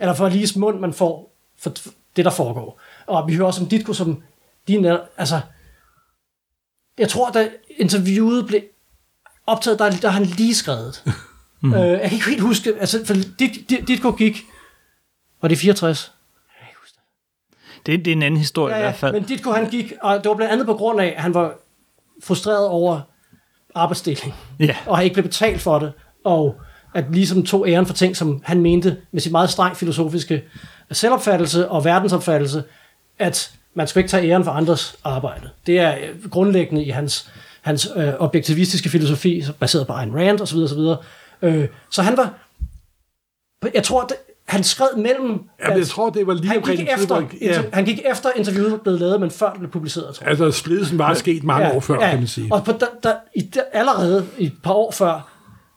eller for Lees mund, man får for det, der foregår. Og vi hører også om Ditko, som din, altså, jeg tror, da interviewet blev optaget, der, der har han lige skrevet. [laughs] mm. øh, jeg kan ikke helt huske, altså, for Dit, Dit, Ditko gik, var det 64? Det, det er en anden historie Ja, i ja, hvert fald. men Ditko han gik, og det var blandt andet på grund af, at han var frustreret over arbejdsdeling Ja. og har ikke blevet betalt for det, og at ligesom tog æren for ting, som han mente med sit meget strengt filosofiske selvopfattelse og verdensopfattelse, at man skal ikke tage æren for andres arbejde. Det er øh, grundlæggende i hans, hans øh, objektivistiske filosofi, baseret på Ayn Rand osv. osv. Øh, så han var, jeg tror, det, han skrev mellem... Jamen, jeg tror, det var lige han omkring gik, tid, efter, hvor- ja. ja. han gik efter interviewet blev lavet, men før det blev publiceret, tror jeg. Altså, splittelsen var sket mange år før, kan man sige. Og på der, der, i der, allerede i et par år før,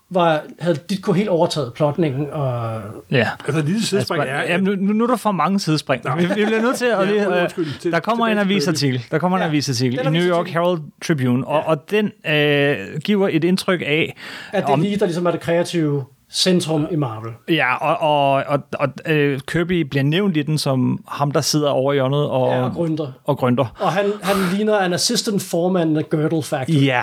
var, havde Ditko helt overtaget plotningen, og Ja. Altså, lille sidespring er... Altså, Jamen, nu, nu, nu er der for mange sidespring. Vi, vi bliver nødt til at... [laughs] Ja, lige, øh, undskyld. Til- der kommer en avisartikel. Der kommer en Ja, avisartikel den i New York avisartikel. Herald Tribune, og, og den øh, giver et indtryk af, at det er lige, der ligesom er det kreative centrum i Marvel. Ja, og, og, og, og øh, Kirby bliver nævnt i den som ham, der sidder over i hjørnet og, Ja, og grønter. og grønter. Og han, han ligner en assistant foreman af Girdle Factory. Ja,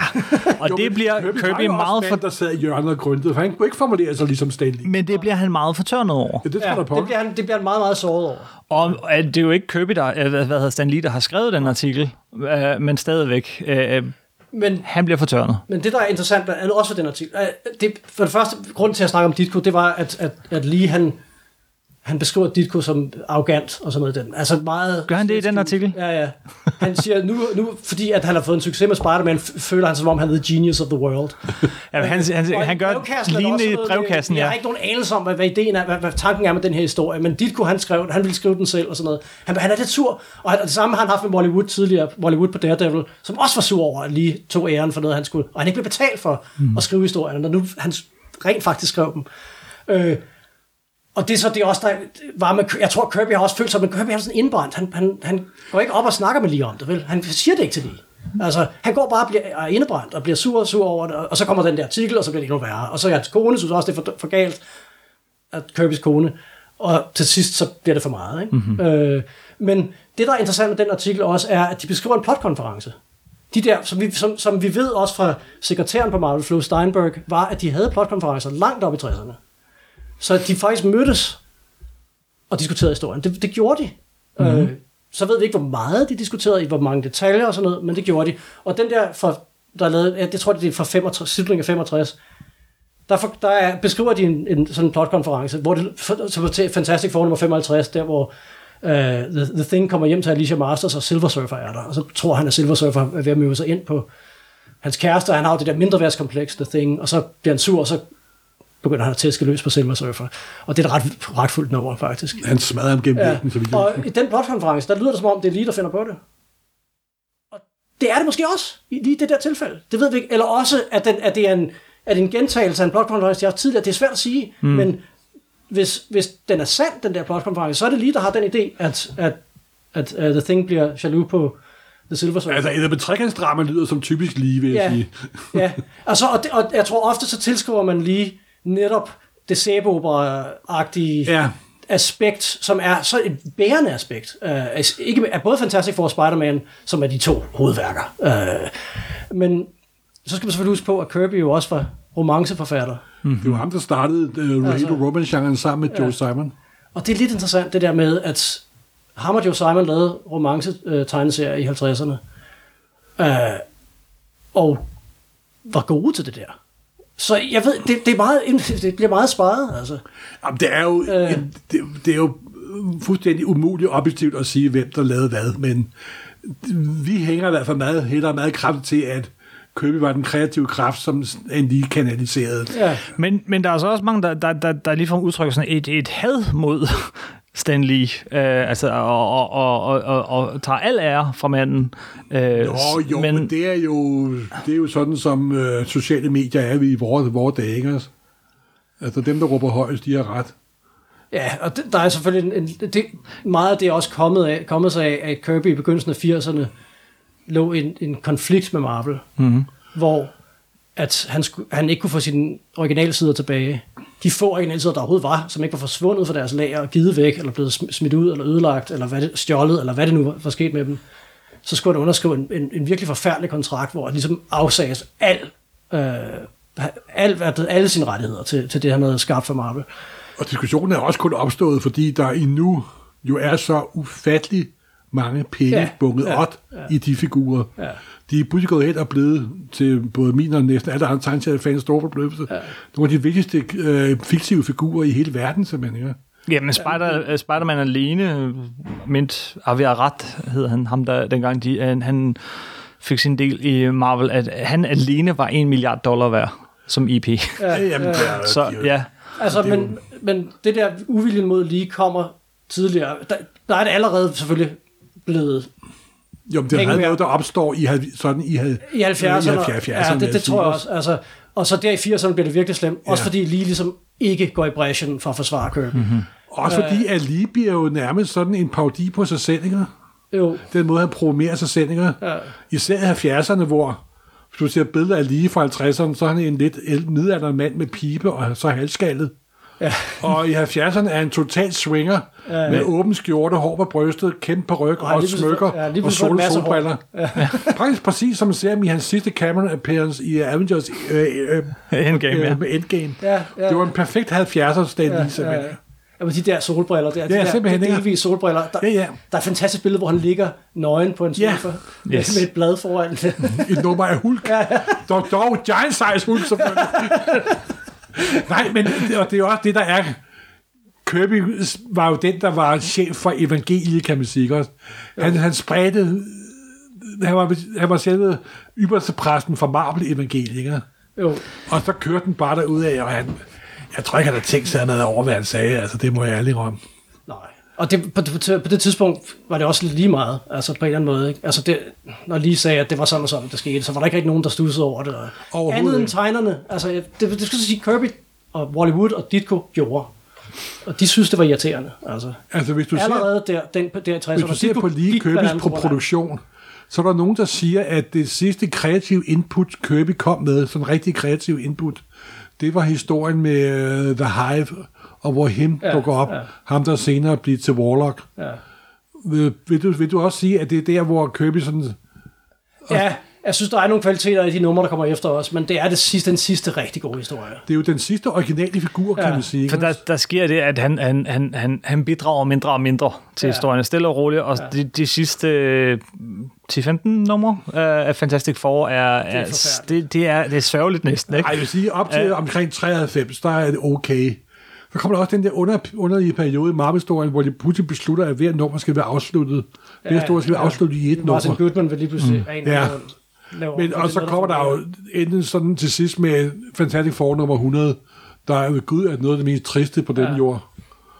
og [laughs] Jo, det bliver Kirby også meget mand, for... der sad i hjørnet og grøntede, for han kunne ikke formulere sig ligesom Stanley. Men det bliver han meget fortørnet over. Ja, det tror Ja, det, bliver han, det bliver han meget, meget såret over. Og øh, det er jo ikke Kirby, der, øh, hvad hedder Stan Lee, der har skrevet den artikel, øh, men stadigvæk, øh, Men, han bliver fortørnet. men det, der er interessant, er også for den artikel, det, for det første, grund til at snakke om Ditko, det var, at, at, at lige han, han beskriver Ditko som arrogant og sådan noget. Den. Altså meget... Gør han det i den artikel? Ja, ja. Han siger, nu, nu fordi at han har fået en succes med Spider-Man, føler han som om, han er the genius of the world. Ja, han, han, Og han gør lignende i brevkassen, med, Jeg ja. har ikke nogen anelse om, hvad, hvad ideen er, hvad, hvad tanken er med den her historie, men Ditko, han skrev han ville skrive den selv og sådan noget. Han, han er lidt sur, og, han, og det samme har han haft med Wally Wood tidligere, Wally Wood på Daredevil, som også var sur over, at lige tog æren for noget, han skulle, og han ikke blev betalt for mm. at skrive historierne, når nu han rent faktisk skrev dem. Øh, og det er så det også, der var med, jeg tror Kirby har også følt sig, men Kirby er sådan indbrændt. Han, han, han går ikke op og snakker med lige om det, vel? Han siger det ikke til lige. Altså, han går bare og bliver er indebrændt og bliver sur og sur over det, og så kommer den der artikel, og så bliver det endnu værre. Og så er hans kone synes også, det er for, for galt. af Kirbys kone, og til sidst så bliver det for meget. Ikke? Mm-hmm. Øh, men det, der er interessant med den artikel også, er, at de beskriver en plotkonference. De der, som vi, som, som vi ved også fra sekretæren på Marvel, Flo Steinberg, var, at de havde plotkonferencer langt op i 60'erne. Så de faktisk mødtes og diskuterede historien. Det, det gjorde de. Mm-hmm. Øh, så ved vi ikke, hvor meget de diskuterede, i hvor mange detaljer og sådan noget, men det gjorde de. Og den der, for, der er lavet, jeg tror, det er fra 65, slutningen af 65, der, for, der er, beskriver de en, en sådan en plotkonference, hvor det, så til Fantastic Four nummer 55, der hvor uh, The, The Thing kommer hjem til Alicia Masters, og Silver Surfer er der, og så tror han, at Silver Surfer er ved at møde sig ind på hans kæreste, og han har jo det der mindre værtskompleks, The Thing, og så bliver han sur, og så begynder han at tæske løs på Silver Surfer. Og det er et ret, ret fuldt nummer, faktisk. Han smadrer ham gennem Ja. væggen, så vidt Og i den plotkonference, der lyder det som om, det er lige, der finder på det. Og det er det måske også, i lige det der tilfælde. Det ved vi ikke. Eller også, at, den, at det er en, at en gentagelse af en plotkonference, jeg har haft tidligere. Det er svært at sige, mm. men hvis, hvis den er sand, den der plotkonference, så er det lige, der har den idé, at, at, at uh, The Thing bliver jaloux på The Silver Surfer. Altså, et med trekantsdrama lyder som typisk lige, vil jeg Ja. sige. ja, altså, og, det, og jeg tror ofte, så tilskriver man lige netop det sæbeopera-agtige Ja. aspekt, som er så et bærende aspekt. Uh, ikke af både Fantastic Four og Spider-Man, som er de to hovedværker. Uh, men så skal man selvfølgelig huske på, at Kirby jo også var romanceforfatter. Det var ham, der startede uh, Altså- altså, romance-genren sammen med Joe Simon. Og det er lidt interessant, det der med, at ham og Joe Simon lavede romance-tegneserier i 50'erne. Uh, og var gode til det der. Så jeg ved, det, det, er meget, [laughs] det bliver meget sparet, altså. Jamen, det er jo, Øh. det, det er jo fuldstændig umuligt objektivt at sige, hvem der lavede hvad, men vi hænger i hvert fald meget, hælder meget kraft til, at Kirby var den kreative kraft, som en lige kanaliserede. Ja. Men, men der er så også mange, der, der, der, der ligefrem udtrykker sådan et, et had mod Stan Lee, øh, altså, og, og, og, og, og, og tager al ære fra manden. Øh, Jo, jo, men, men det er jo, det er jo sådan, som øh, sociale medier er vi i vores, vores dage, ikke? også? Altså dem, der råber højst, de har ret. Ja, og det, der er selvfølgelig en, en, det, meget af det er også kommet, af, kommet sig af, at Kirby i begyndelsen af 80'erne lå en, en konflikt med Marvel, mm-hmm. hvor at han, skulle, han ikke kunne få sine originalsider tilbage. De få originalsider, der overhovedet var, som ikke var forsvundet fra deres lager og givet væk, eller blevet sm- smidt ud, eller ødelagt, eller hvad det, stjålet, eller hvad det nu var, sket med dem, så skulle han underskrive en, en, en virkelig forfærdelig kontrakt, hvor han ligesom afsages al, øh, al, alle sine rettigheder til, til det, han havde skabt for Marvel. Og diskussionen er også kun opstået, fordi der endnu jo er så ufattelig mange penge Ja, bunket ja, op ja. i de figurer. Ja. De er pludselig gået hen og blevet til både min og næsten alle andre tegneseriefans store forbløffelse. Ja. Nogle af de vigtigste øh, fiktive figurer i hele verden, simpelthen. Ikke? Ja, men Spider, Spider-Man alene, mint Aviar Ret hed han, ham der dengang, de, han, han fik sin del i Marvel, at han alene var en milliard dollar værd som IP. Ja, Ja, jamen, er- så de er jo- ja, Altså, Det er men, men det der uviljen mod lige kommer tidligere. Der, der er det allerede selvfølgelig blevet Jo, men det er Penge noget, der opstår i, sådan i, halv- i 70'erne. i 70'erne. ja, det, det tror jeg også. Altså, og så der i 80'erne bliver det virkelig slemt. Ja. Også fordi lige ligesom ikke går i bræschen for at forsvare Kirby. Mm-hmm. Også fordi Ali bliver jo nærmest sådan en parodi på sig selv, ikke? Jo, Den måde, han programmerer sig selv, ikke? Ja. Især i 70'erne, hvor hvis du ser billeder af lige fra 50'erne, så er han en lidt midaldrende mand med pibe og så halskaldet. Ja. Og i 70'erne er han total swinger Ja. med åben skjorte, hår på brystet, kæmpe ryg Og smykker ja, og en sol, solbriller. Ja. [laughs] Faktisk præcis som man ser i hans sidste Cameron appearance i Avengers øh, øh, [laughs] Endgame, ja. øh, med Endgame. Ja, ja. Det var en perfekt 70'er stand ja, ja, ja. Jamen, de der solbriller der, de Ja, der de ikke? delvise solbriller. Der, Ja, ja. der er et fantastisk billede, hvor han ligger nøgen på en Ja. sofa Yes. med et blad foran. [laughs] et nummer af Hulk. dog, dog giant size Hulk, selvfølgelig. Nej, men det, og det er også det, der er... Kirby var jo den, der var chef for evangeliet, kan man sige. Også? Han, han spredte... Han var, han var selve ypperste præsten for Marvel-evangeliet, jo. Og så kørte den bare derud af, og han... Jeg tror ikke, han havde tænkt sig noget over, hvad han sagde. Altså, det må jeg ærligt om. Og det, på, på, på det tidspunkt var det også lige meget, altså på en eller anden måde. Ikke? Altså det, når lige sagde, at det var sådan og sådan, det skete, så var der ikke rigtig nogen, der stussede over det. Andet end tegnerne. Altså, det, det skal så sige, Kirby og Wally Wood og Ditko gjorde. Og de synes, det var irriterende. Altså, Altså, hvis du ser... allerede der, den, der i 60'erne. Hvis du ser på lige Kirby's på produktion, så er der nogen, der siger, at det sidste kreative input, Kirby kom med, sådan rigtig kreativ input, det var historien med uh, The Hive, og hvor him ja, dukker op. ja. Ham, der senere bliver til Warlock. Ja. Vil, vil, du, vil du også sige, at det er der, hvor Kirby sådan... ja, jeg synes, der er nogle kvaliteter i de numre, der kommer efter os, men det er det sidste, den sidste rigtig gode historie. Det er jo den sidste originale figur, kan Ja, man sige. For der, der sker det, at han, han, han, han, han bidrager mindre og mindre til Ja. historien, stille og roligt, og Ja. de, de sidste øh, 10-15 numre øh, af Fantastic Four er, er, forfærdeligt. det, det, er, det er sørgeligt næsten, ikke? Ej, jeg vil sige, op til ja. omkring 93, der er det okay. Så kommer der også den der under, underlige periode i Marvel-historien, hvor de pludselig beslutter, at hver nummer skal være afsluttet. Hver Ja, historie skal være ja. afsluttet i et Martin nummer. Goodman vil lige pludselig mm. en, Ja. laver, Men, og så kommer der jo enden sådan til sidst med Fantastic Four nummer 100, der er ved Gud er noget af det mest triste på den Ja. jord.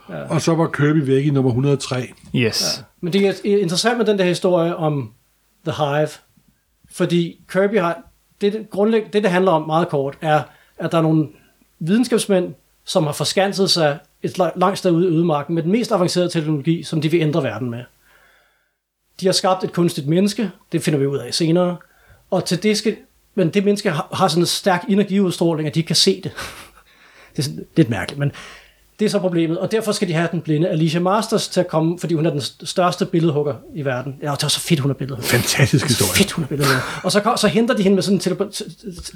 Ja. Og så var Kirby væk i nummer 103. Yes. Men det er interessant med den der historie om The Hive, fordi Kirby har, det, det, grundlæg, det, det handler om meget kort, er, at der er nogle videnskabsmænd, som har forskanset sig et la- langt sted ude i ødemarken med den mest avancerede teknologi, som de vil ændre verden med. De har skabt et kunstigt menneske, det finder vi ud af senere, og til det skal, men det menneske har, har sådan en stærk energiudstråling, at de ikke kan se det. det er sådan lidt mærkeligt, men det er så problemet, og derfor skal de have den blinde Alicia Masters til at komme, fordi hun er den st- største billedhugger i verden. Ja, det er så fedt, hun er billedhugger. Fantastisk historie. Fedt, hun er billedhugger. Og så, kom- så henter de hende med sådan en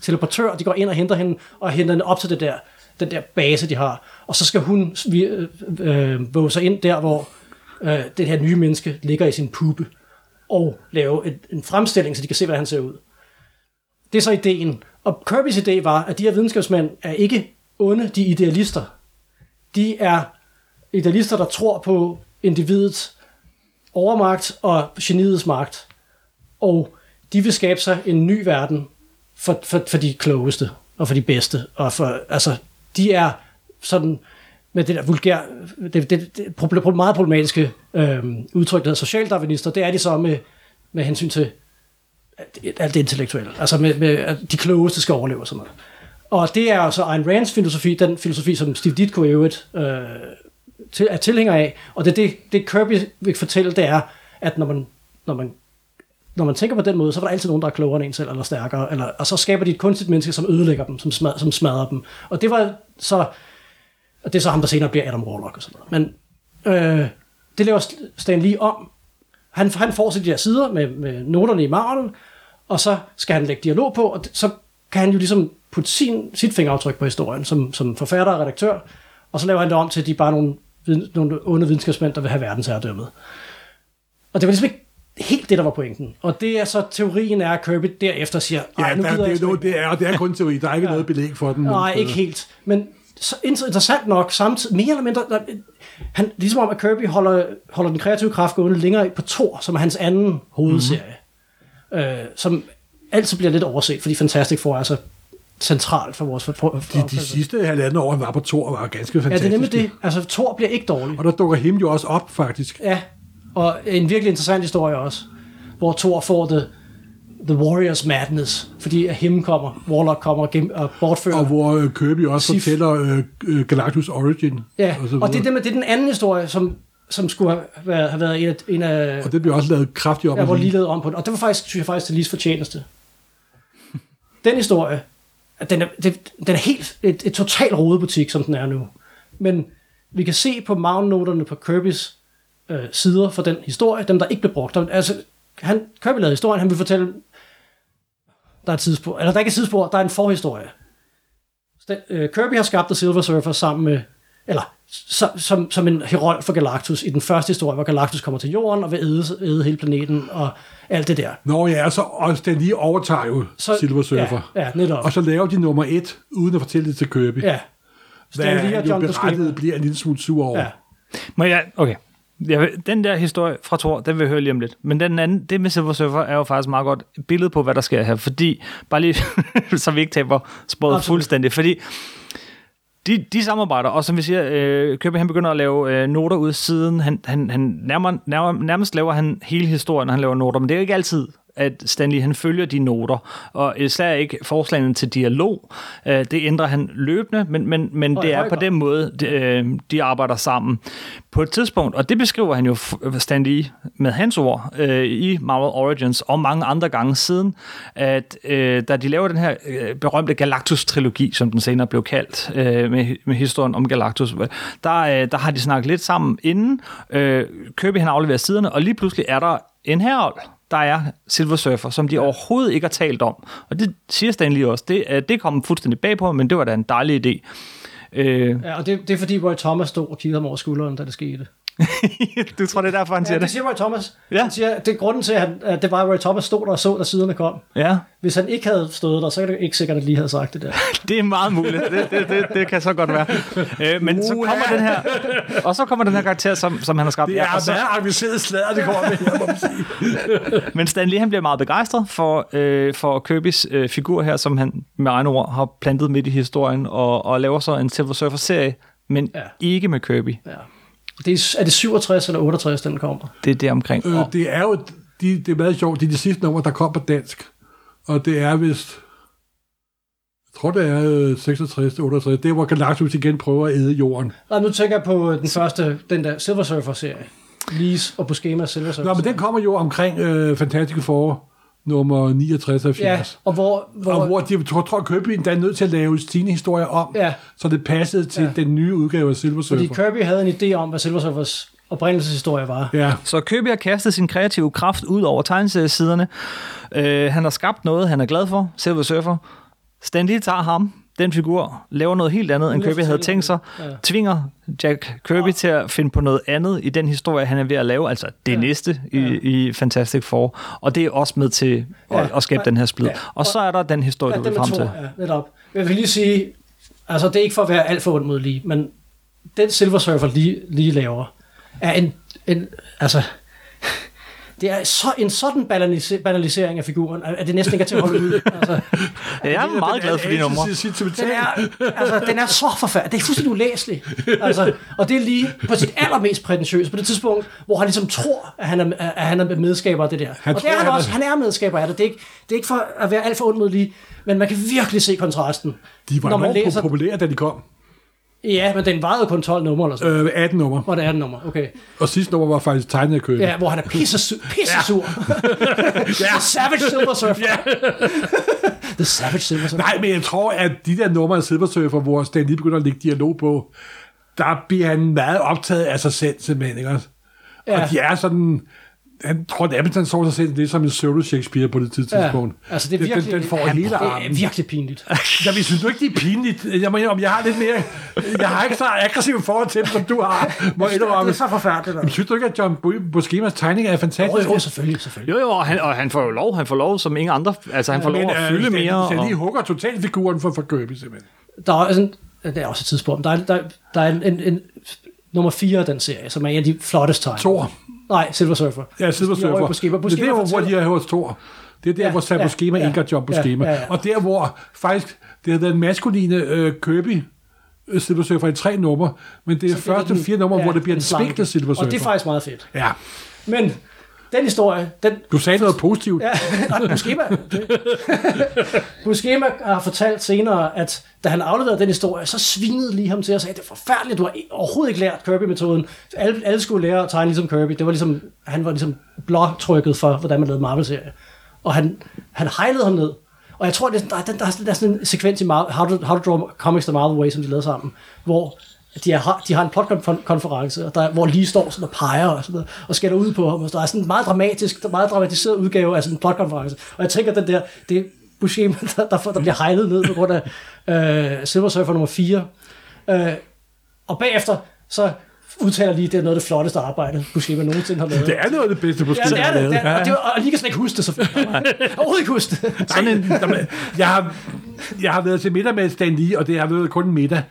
teleportør, og de går ind og henter hende, og henter hende op til det der, den der base, de har. Og så skal hun vi, øh, øh, våge sig ind der, hvor øh, det her nye menneske ligger i sin puppe, og lave et, en fremstilling, så de kan se, hvordan han ser ud. Det er så ideen. Og Kirby's idé var, at de her videnskabsmænd er ikke onde, de er idealister. De er idealister, der tror på individets overmagt og geniets magt. Og de vil skabe sig en ny verden for, for, for de klogeste og for de bedste. Og for, altså, de er sådan med det der vulgær, det, det, det meget problematiske øh, udtryk, der hedder socialdarwinister, det er de så med, med hensyn til alt- alt det intellektuelle. Altså med, med at de klogeste skal overleve og sådan noget. Og det er altså Ayn Rands filosofi, den filosofi, som Steve Ditko i øvrigt øh, til, er tilhænger af. Og det, det, det Kirby vil fortælle, det er, at når man, når man når man tænker på den måde, så var der altid nogen, der er klogere end en selv, eller stærkere, eller, og så skaber de et kunstigt menneske, som ødelægger dem, som, smad, som smadrer dem. Og det var så, og det er så ham, der senere bliver Adam Warlock og sådan noget. Men øh, det laver Stan Lee om. Han, han får sig de der sider med, med noterne i marven, og så skal han lægge dialog på, og det, så kan han jo ligesom putte sin, sit fingeraftryk på historien, som, som forfatter og redaktør, og så laver han det om til, at de er bare nogle, viden- nogle onde videnskabsmænd, der vil have verdensherredømmet. Og det var ligesom ikke helt det, der var pointen. Og det er så teorien er, at Kirby derefter siger, Ja, "Ej, nu der, gider det, jeg er, ikke det, er, det er kun teori. Der er ikke noget belæg for den. Nej, ikke helt. Men så inter- interessant nok, samtidig, mere eller mindre, der, han, ligesom om, at Kirby holder, holder den kreative kraft gående længere på Thor, som er hans anden hovedserie, Mhm. mm-hmm. øh, som altid bliver lidt overset, fordi Fantastic Four er så centralt for vores for, for, De, de sidste halvandet år, han var på Thor, var ganske Ja, fantastiske. det er nemlig det. Altså, Thor bliver ikke dårlig. Og der dukker him jo også op, faktisk. Ja, og en virkelig interessant historie også, hvor Thor får the, the Warriors Madness, fordi at him kommer, Warlock kommer og, og bortfører. Og hvor øh, Kirby også Sif. fortæller øh, øh, Galactus Origin. Ja, og, og det, er det, med, det er den anden historie, som, som skulle have været, have været en af, en af og det bliver også lavet kraftigt op. jeg at var lige. lavet om på den. Og det var faktisk, synes jeg faktisk, til Lis fortjeneste. Den historie, den er, det, den er helt et, et total rodebutik, som den er nu. Men vi kan se på magnoterne på Kirby's øh, sider for den historie, dem der ikke blev brugt. Der, altså, han, Kirby lavede historien, han vil fortælle, der er et tidsspor, eller der er ikke et tidsspor, der er en forhistorie. Så den, øh, Kirby har skabt The Silver Surfer sammen med, eller som, som, som en herold for Galactus i den første historie, hvor Galactus kommer til jorden og vil æde, æde hele planeten og alt det der. Nå ja, så og den lige overtager jo Så- Silver Surfer. Ja, ja netop. Og så laver de nummer et, uden at fortælle det til Kirby. ja. Hvad Stan Lee og jo John berettiget Buscema. bliver en lille smule sur over. Ja. må jeg, okay. Jeg vil, den der historie fra Thor, den vil jeg høre lige om lidt. Men den anden, det med Silver Surfer, er jo faktisk meget godt et billede på, hvad der sker her. Fordi, bare lige, [laughs] så vi ikke taber sporet fuldstændig. Fordi de, de samarbejder, og som vi siger, øh, Købe, han begynder at lave øh, noter ud siden. Han, han, han nærmer, nærmer, nærmest laver han hele historien, når han laver noter, men det er jo ikke altid, at Stanley han følger de noter, og især ikke forslagene til dialog. Øh, det ændrer han løbende, men, men, men Og det er på den måde, de, øh, de arbejder sammen. På et tidspunkt, og det beskriver han jo Stanley med hans ord øh, i Marvel Origins og mange andre gange siden, at øh, da de laver den her øh, berømte Galactus-trilogi, som den senere blev kaldt, øh, med, med historien om Galactus, der, øh, der har de snakket lidt sammen inden. Øh, Kirby han afleverer siderne, og lige pludselig er der en herhold, der er Silver Surfer, som de overhovedet ikke har talt om. Og det siger Stanley også. Det, øh, det kom fuldstændig bag på, men det var da en dejlig idé. Øh, Ja, og det, det er fordi Roy Thomas stod og kiggede ham over skulderen, da det skete. [laughs] du tror, det er derfor, han siger Ja, det det? siger Roy Thomas. Ja. Han siger, det er grunden til, at, han, at det var, at Roy Thomas stod der og så, da siderne kom. Ja. Hvis han ikke havde stået der, så er det ikke sikkert, at lige havde sagt det der. [laughs] Det er meget muligt. Det, det, det, det kan så godt være. Øh, men så Uha. kommer den her, og så kommer den her karakter, som, som han har skabt. Det er Ja, så, meget avanceret sladder, det kommer med her, må man sige. [laughs] men Stan Lee, han bliver meget begejstret for, øh, for Kirby's øh, figur her, som han med egne ord har plantet midt i historien, og, og laver så en Silver Surfer-serie, men ja. ikke med Kirby. Ja. Det er, er det 67 eller 68, den kommer? Det er det omkring. Øh, det er jo de, det er meget sjovt. Det er de sidste numre, der kom på dansk. Og det er vist... Jeg tror, det er øh, 66 68. Det er, hvor Galactus igen prøver at æde jorden. Nej, nu tænker jeg på den første, den der Silver Surfer-serie. Lees og Buscema Silver Surfer. Nå, men den kommer jo omkring øh, Fantastic Four nummer 69 og 70. Ja, og hvor... hvor, Og hvor de tror, tror Kirby endda er nødt til at lave sine historier om, Ja. så det passede til Ja. den nye udgave af Silver fordi Surfer. Kirby havde en idé om, hvad Silver Surfers oprindelseshistorie var. Ja, så Kirby har kastet sin kreative kraft ud over tegneseriesiderne. Øh, han har skabt noget, han er glad for, Silver Surfer. Stan Lee tager ham, den figur, laver noget helt andet, end Kirby havde tænkt sig. Ja. tvinger Jack Kirby til at finde på noget andet i den historie, han er ved at lave, altså det Ja. næste i, Ja. i Fantastic Four, og det er også med til at, Ja. at skabe den her splid. Ja. Og så er der den historie, Ja, du vil frem til. ja, netop. Jeg vil lige sige, altså det er ikke for at være alt for ondt mod lige, men den Silver Surfer lige, lige laver, er en, en altså, det er så, en sådan banalise- banalisering af figuren, at det næsten ikke er til at holde ud. [laughs] Altså, Ja, jeg er meget glad for de numre. den, er, altså, den er så forfærdelig. Det er fuldstændig ulæseligt. Altså, og det er lige på sit allermest prætentiøse, på det tidspunkt, hvor han ligesom tror, at han er, at han er medskaber af det der. Han og det er han han også. Han er medskaber af det. Det er ikke, det er ikke for at være alt for ondt mod lige, men man kan virkelig se kontrasten. De var når man enormt læser, populære, da de kom. Ja, men den varede kun 12 numre eller sådan. Øh, 18 nummer. Hvor det er den nummer, okay. Og sidste nummer var faktisk tegnet af Kirby. Ja, hvor han er pisse, [laughs] pisse sur. [laughs] ja. [laughs] Savage Silver Surfer. The Savage Silver Surfer. Nej, men jeg tror, at de der numre af Silver Surfer, hvor Stan lige begynder at lægge dialog på, der bliver han meget optaget af sig selv, simpelthen, ikke også? Ja. Og de er sådan... Han tror, at han så sig selv lidt som en pseudo-Shakespeare på det tidspunkt. Ja, altså det er Den- virkelig, Den, den får han- hele det er armen. virkelig pinligt. Jamen, synes du ikke, det er pinligt? Jeg må indrømme, jeg har lidt mere... Jeg har ikke så aggressivt forhold til dem, som du har. Må jeg Det er så forfærdeligt. Jamen, synes du ikke, at John Buscema's tegninger er Jo, fantastiske? jo, selvfølgelig, selvfølgelig. Jo, jo, og han, og han får jo lov, han får lov som ingen andre, altså han får lov at fylde mere. Så Og, lige hugger totalfiguren for, for Kirby, simpelthen. Der er, sådan, det er også et tidspunkt. Der er, der, der er en, en, en, nummer 4 af den serie, som er en af de flotteste tegn. Thor. Nej, Silver Surfer. Ja, Silver De er over i Surfer. Buscema. Det er der, hvor de er hos Thor. Det er der, Ja, hvor Sam ja, Buscema ja, ikke har John Buscema. ja, ja, ja. Og der, hvor faktisk, det har været en maskuline øh, Kirby, øh, Silver Surfer i tre numre, men det er Så første den- fire numre, ja, hvor det bliver en spinklet Silver Surfer. Og det er faktisk meget fedt. Ja, Men den historie, den... du sagde noget positivt. Ja, [laughs] nej, Buscema. Buscema [laughs] har fortalt senere, at da han afleverede den historie, så svinede lige ham til og sagde, det er forfærdeligt, du har overhovedet ikke lært Kirby-metoden. Alle, alle skulle lære at tegne ligesom Kirby. Det var ligesom, han var ligesom blåtrykket for, hvordan man lavede Marvel-serie. Og han, han hejlede ham ned. Og jeg tror, det er, der, er- der, er- der er sådan en sekvens i Marvel, How to, How to Draw Comics the Marvel Way, som de lavede sammen, hvor de, er, de har en plotkonference, og der, hvor lige står sådan og peger og, sådan noget, og skælder ud på ham. Og der er sådan en meget dramatisk, meget dramatiseret udgave af sådan en plotkonference. Og jeg tænker, den der, det er Buscema, [laughs] der, der, der bliver hejlet ned på grund af øh, Silver Surfer nummer 4. Øh, og bagefter, så udtaler lige, det er noget af det flotteste arbejde, Buscema nogensinde har lavet. Det er noget af det bedste, Ja, Buscema det er har det. lavet. det er, og, det var, og lige kan slet ikke huske det, selvfølgelig. [laughs] Overhovedet ikke huske det. Sådan en, jamen, jeg, har, jeg har været til middag med Stan Lee, og det har været kun middag.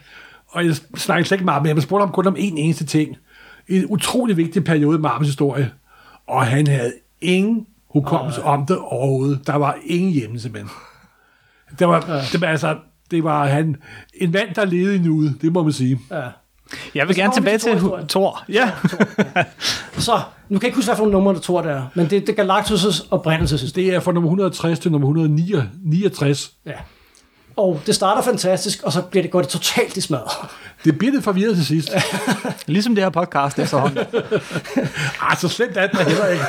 Og jeg snakker slet ikke meget med ham. Jeg spurgte ham kun om én eneste ting. En utrolig vigtig periode i Marvels historie. Og han havde ingen hukommelse om det overhovedet. Der var ingen hjemme, simpelthen. Det var, det var altså, det var han, en mand, der levede i nuet, det må man sige. Ja. Jeg vil gerne tilbage til. Thor. Ja. Så, nu kan jeg ikke huske, hvad for nogle numre, der tror, det er. Men det, det er Galactus' oprindelseshistorie. Det er fra nummer 160 til nummer 169. Ja. Og det starter fantastisk, og så bliver det, går det totalt i smadret. Det bliver det forvirret til sidst. [laughs] Ligesom det her podcast efterhånden. [laughs] Ah, så slemt er det da heller ikke.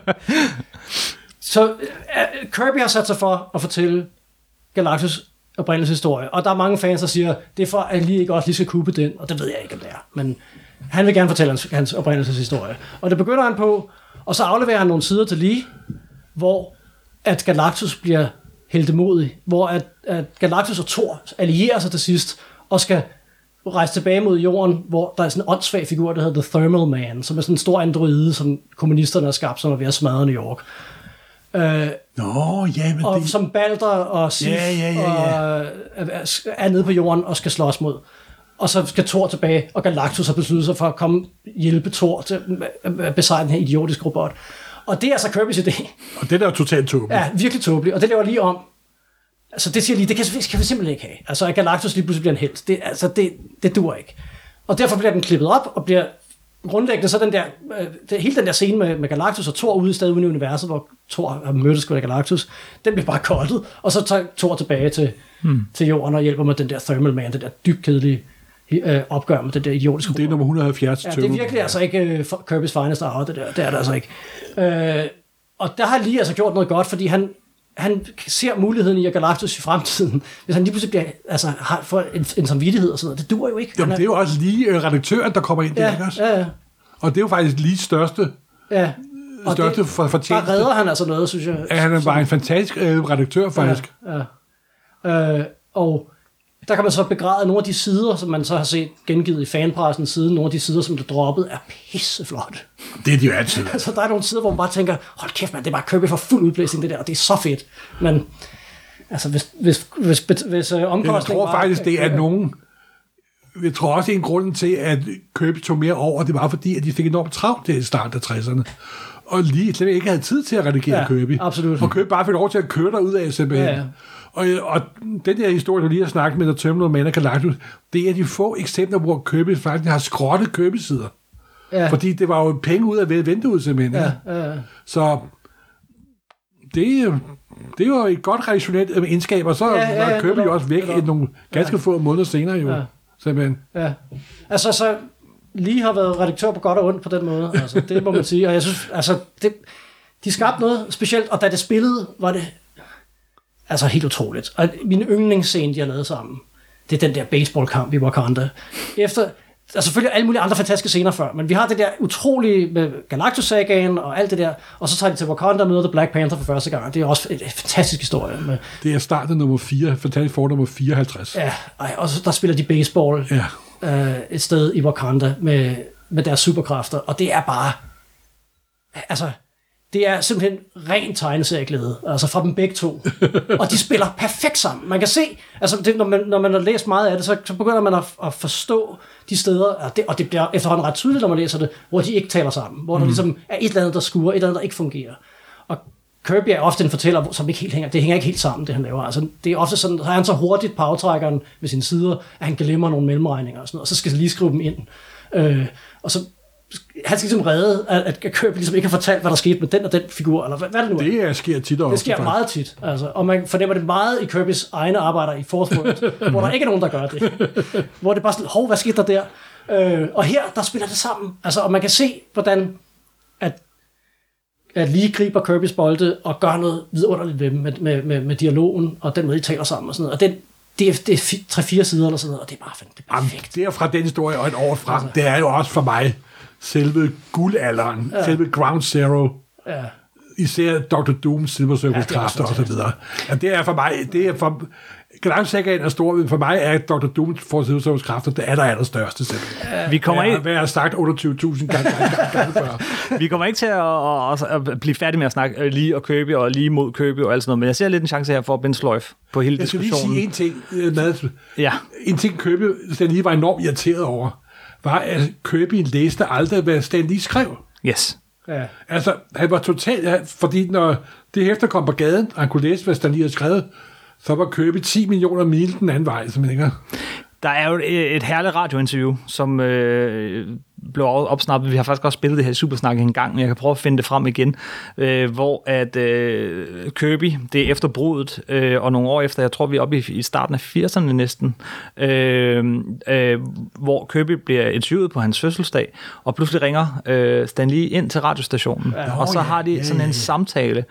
[laughs] Så uh, Kirby har sat sig for at fortælle Galactus oprindelseshistorie, og der er mange fans, der siger, det er for, at lige ikke også lige skal kuppe den, og det ved jeg ikke, om det er. Men han vil gerne fortælle hans, hans oprindelseshistorie. Og det begynder han på, og så afleverer han nogle sider til Lee, hvor at Galactus bliver heldemodig, hvor at, at Galactus og Thor allierer sig til sidst, og skal rejse tilbage mod jorden, hvor der er sådan en åndssvag figur, der hedder The Thermal Man, som er sådan en stor androide, som kommunisterne har skabt, som er ved at smadre New York. Øh, Nå, ja, men og det... som Balder og Sif Ja, ja, ja, ja. Og, er, er nede på jorden og skal slås mod. Og så skal Thor tilbage, og Galactus har besluttet sig for at komme hjælpe Thor til at- at besejre den her idiotiske robot. Og det er altså Kirby's idé. Og det der er jo totalt tåbeligt. Ja, virkelig tåbeligt. Og det laver lige om. Altså det siger lige, det kan, kan vi simpelthen ikke have. Altså at Galactus lige pludselig bliver en helt. Det, altså det, det dur ikke. Og derfor bliver den klippet op, og bliver grundlæggende så den der, øh, det, hele den der scene med, med Galactus og Thor ude stedet ude i universet, hvor Thor har mødtes med Galactus, den bliver bare kottet, og så tager Thor tilbage til, hmm. til jorden og hjælper med den der Thermal Man, den der dybt kedelige øh, opgør med den der idiotiske Det er nummer 170. Ja, det er virkelig altså ikke øh, for- Kirby's finest hour, det der. Det er det altså ikke. Øh, og der har lige altså gjort noget godt, fordi han, han ser muligheden i at Galactus i fremtiden. Hvis han lige pludselig bliver, altså, har, får en, en samvittighed og sådan noget, det dur jo ikke. Jamen, Han det er jo også lige øh, redaktøren, der kommer ind der, ikke ja, også? ja, ja, Og det er jo faktisk lige største, ja. Og største det, for, der fortjeneste. redder han altså noget, synes jeg. at han var en fantastisk øh, redaktør, faktisk. Ja, ja. Øh, og der kan man så begræde nogle af de sider, som man så har set gengivet i fanpressen siden, nogle af de sider, som der droppet, er pisseflot. Det er de jo altid. [laughs] Altså, der er nogle sider, hvor man bare tænker, hold kæft, man, det er bare Kirby for fuld udblæsning, det der, og det er så fedt. Men, altså, hvis, hvis, hvis, hvis, hvis Jeg omkostningen tror faktisk, det er nogen... Jeg tror også, en grund til, at Kirby tog mere over. Det var fordi, at de fik enormt travlt til starten af 60'erne. Og lige slet ikke havde tid til at redigere Ja, Kirby. absolut. Og Kirby bare fik lov til at køre derud af simpelthen. Ja, ja. Og, og den der historie, du lige har snakket med, der Terminal Man og Galactus, det er de få eksempler, hvor Kirby faktisk har skrottet Kirby-sider. Ja, Fordi det var jo penge ud af vinduet simpelthen. ja, Ja. ja, ja. Så det, øh, det var et godt redaktionelt øh, indskab, og så Ja, ja, ja, ja, ja, det var- også væk i nogle ganske få måneder senere jo. Ja. Ja. Simpelthen. ja. Altså, så lige har været redaktør på godt og ondt på den måde. Altså, det må man sige. Og jeg synes, altså, det, de skabte noget specielt, og da det spillede, var det altså helt utroligt. Og min yndlingsscene, de har lavet sammen, det er den der baseballkamp i Wakanda. Efter, der er selvfølgelig alle mulige andre fantastiske scener før, men vi har det der utrolige med Galactus-sagaen og alt det der, og så tager de til Wakanda og møder The Black Panther for første gang, det er også en fantastisk historie. Med, Det er starten nummer 4, fantastisk for nummer 54. ja, og så der spiller de baseball Ja. øh, et sted i Wakanda med, med deres superkræfter, og det er bare, altså, det er simpelthen ren tegneserieglæde, altså fra dem begge to. og de spiller perfekt sammen. Man kan se, altså det, når, man, når man har læst meget af det, så, så begynder man at, at forstå de steder, og det, og det bliver efterhånden ret tydeligt, når man læser det, hvor de ikke taler sammen, hvor mm. der ligesom er et eller andet, der skuer, et eller andet, der ikke fungerer. Og Kirby er ofte en fortæller, som ikke helt hænger, det hænger ikke helt sammen, det han laver. Altså, det er ofte sådan, så er han så hurtigt på aftrækkeren med sine sider, at han glemmer nogle mellemregninger og sådan noget, og så skal han lige skrive dem ind. Øh, og så han skal ligesom redde, at, at Kirby ligesom ikke har fortalt, hvad der skete med den og den figur, eller hvad, hvad det nu er. Det er, sker tit og Det sker faktisk. meget tit, altså, og man fornemmer det meget i Kirby's egne arbejder i World, [laughs] hvor der ikke er nogen, der gør det. hvor det bare sådan, hov, hvad skete der der? Øh, og her, der spiller det sammen. Altså, og man kan se, hvordan at, at lige griber Kirby's bolde og gør noget vidunderligt ved dem med, med, med, med dialogen, og den måde, de taler sammen og sådan noget. Og den, det er, det er fi- tre-fire sider eller sådan noget, og det er bare det er Jamen, perfekt. det er fra den historie og et år frem. Altså. Det er jo også for mig selve guldalderen, ja. selve ground zero. Ja. Især Dr. Doom, Silver Circle Ja, er kræfter også og så videre. Ja, det er for mig, det er for, Galactus er stor, men for mig er Dr. Doom for Silver Circle kræfter, det er der allerstørste simpelthen. Vi kommer, ikke, hvad jeg har sagt 28.000 gange, gange, gange, gange før. [laughs] vi kommer ikke til at, at, at blive færdige med at snakke øh, lige og Kirby og lige mod Kirby og alt sådan noget, men jeg ser lidt en chance her for at binde sløjf på hele Jeg skal lige diskussionen. sige en ting, øh, Mads. Ja. En ting, Kirby Stan Lee var enormt irriteret over, var, at Kirby læste aldrig, hvad Stan Lee skrev. Yes. Ja. Altså, han var totalt... Fordi når det hæfter kom på gaden, og han kunne læse, hvad Stan Lee havde skrevet, så var Kirby 10 millioner mil den anden vej, som ikke Der er jo et, et herligt radiointerview, som øh, blev opsnappet. Vi har faktisk også spillet det her Supersnak en gang, men jeg kan prøve at finde det frem igen. Øh, hvor at øh, Kirby, det er efter brudet, øh, og nogle år efter, jeg tror vi er oppe i, i starten af 80'erne næsten, øh, øh, hvor Kirby bliver interviewet på hans fødselsdag, og pludselig ringer øh, Stan Lee ind til radiostationen, ja, og så har de sådan en samtale,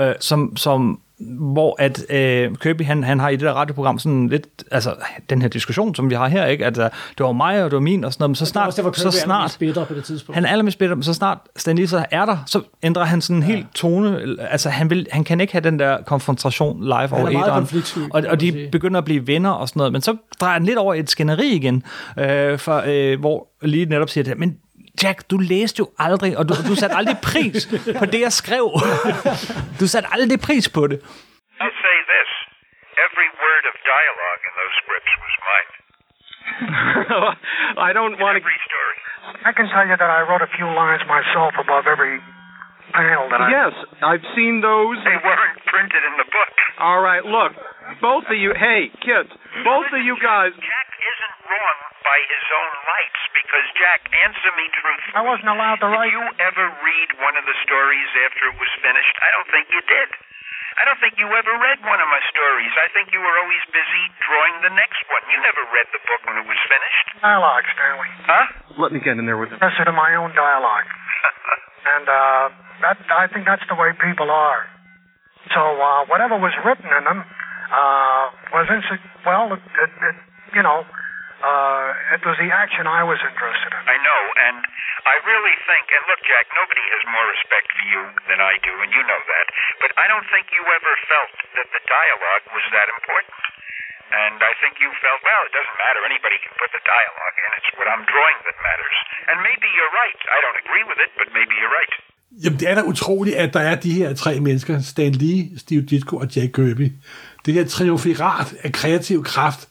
øh, som, som hvor at øh, Kirby, han, han har i det der radioprogram sådan lidt, altså den her diskussion, som vi har her, ikke? at uh, det var mig, og det var min, og sådan noget, men så snart, også, var så Kirby snart, på det tidspunkt. han er allermest bitter, men så snart Stan Lee så er der, så ændrer han sådan en ja. helt tone, altså han, vil, han kan ikke have den der konfrontation live over meget æderen, og, og de sige. begynder at blive venner og sådan noget, men så drejer han lidt over et skænderi igen, øh, for, øh, hvor lige netop siger det, men Jack, du læste jo aldrig, og du, du satte aldrig pris på det, jeg skrev. Du satte aldrig pris på det. I'll say this. Every word of dialogue in those scripts was mine. [laughs] I don't want to. Every story. I can tell you that I wrote a few lines myself above every panel that I. Yes, I've seen those. They weren't printed in the book. All right, look, both of you. Hey, kids, both of you guys. Jack isn't wrong by his own lights because Jack, answer me truthfully. I wasn't allowed to write. Did you ever read one of the stories after it was finished? I don't think you did. I don't think you ever read one of my stories. I think you were always busy drawing the next one. You never read the book when it was finished. Dialogue, Stanley. Huh? Let me get in there with it. Professor to my own dialogue. [laughs] And uh, that I think that's the way people are. So uh, whatever was written in them uh, was insi- well, it, it, it, you know, uh, it was the action I was interested in. I know, and I really think, and look, Jack, nobody has more respect for you than I do, and you know that. But I don't think you ever felt that the dialogue was that important. And I think you felt, well, it doesn't matter. Anybody can put the dialogue in. It's what I'm drawing that matters. And maybe you're right. I don't agree with it, but maybe you're right. Jamen, det er da utroligt, at der er de her tre mennesker, Stan Lee, Steve Ditko og Jack Kirby. Det her triumvirat af kreativ kraft,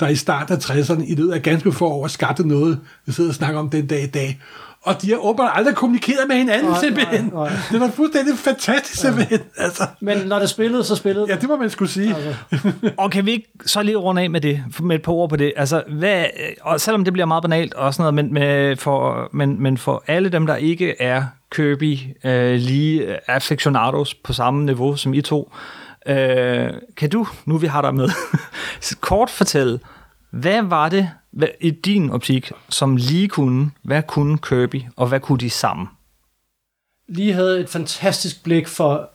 der i starten af 60'erne i løbet af ganske få år skabte noget, vi sidder og snakker om den dag i dag. Og de har åbenbart aldrig kommunikeret med hinanden, Nej, simpelthen. nej, nej. Det var fuldstændig fantastisk, simpelthen. Altså, Men når det spillede, så spillede ja, det må man skulle sige. [laughs] Og kan vi ikke så lige runde af med det, med et par ord på det? Altså, hvad, og selvom det bliver meget banalt og sådan noget, men, med, for, men, men for alle dem, der ikke er Kirby øh, lige aficionados på samme niveau som I to, øh, Øh, kan du, nu vi har dig med, [laughs] kort fortælle, hvad var det hvad, i din optik, som lige kunne, hvad kunne Kirby, og hvad kunne de sammen? lige havde et fantastisk blik for,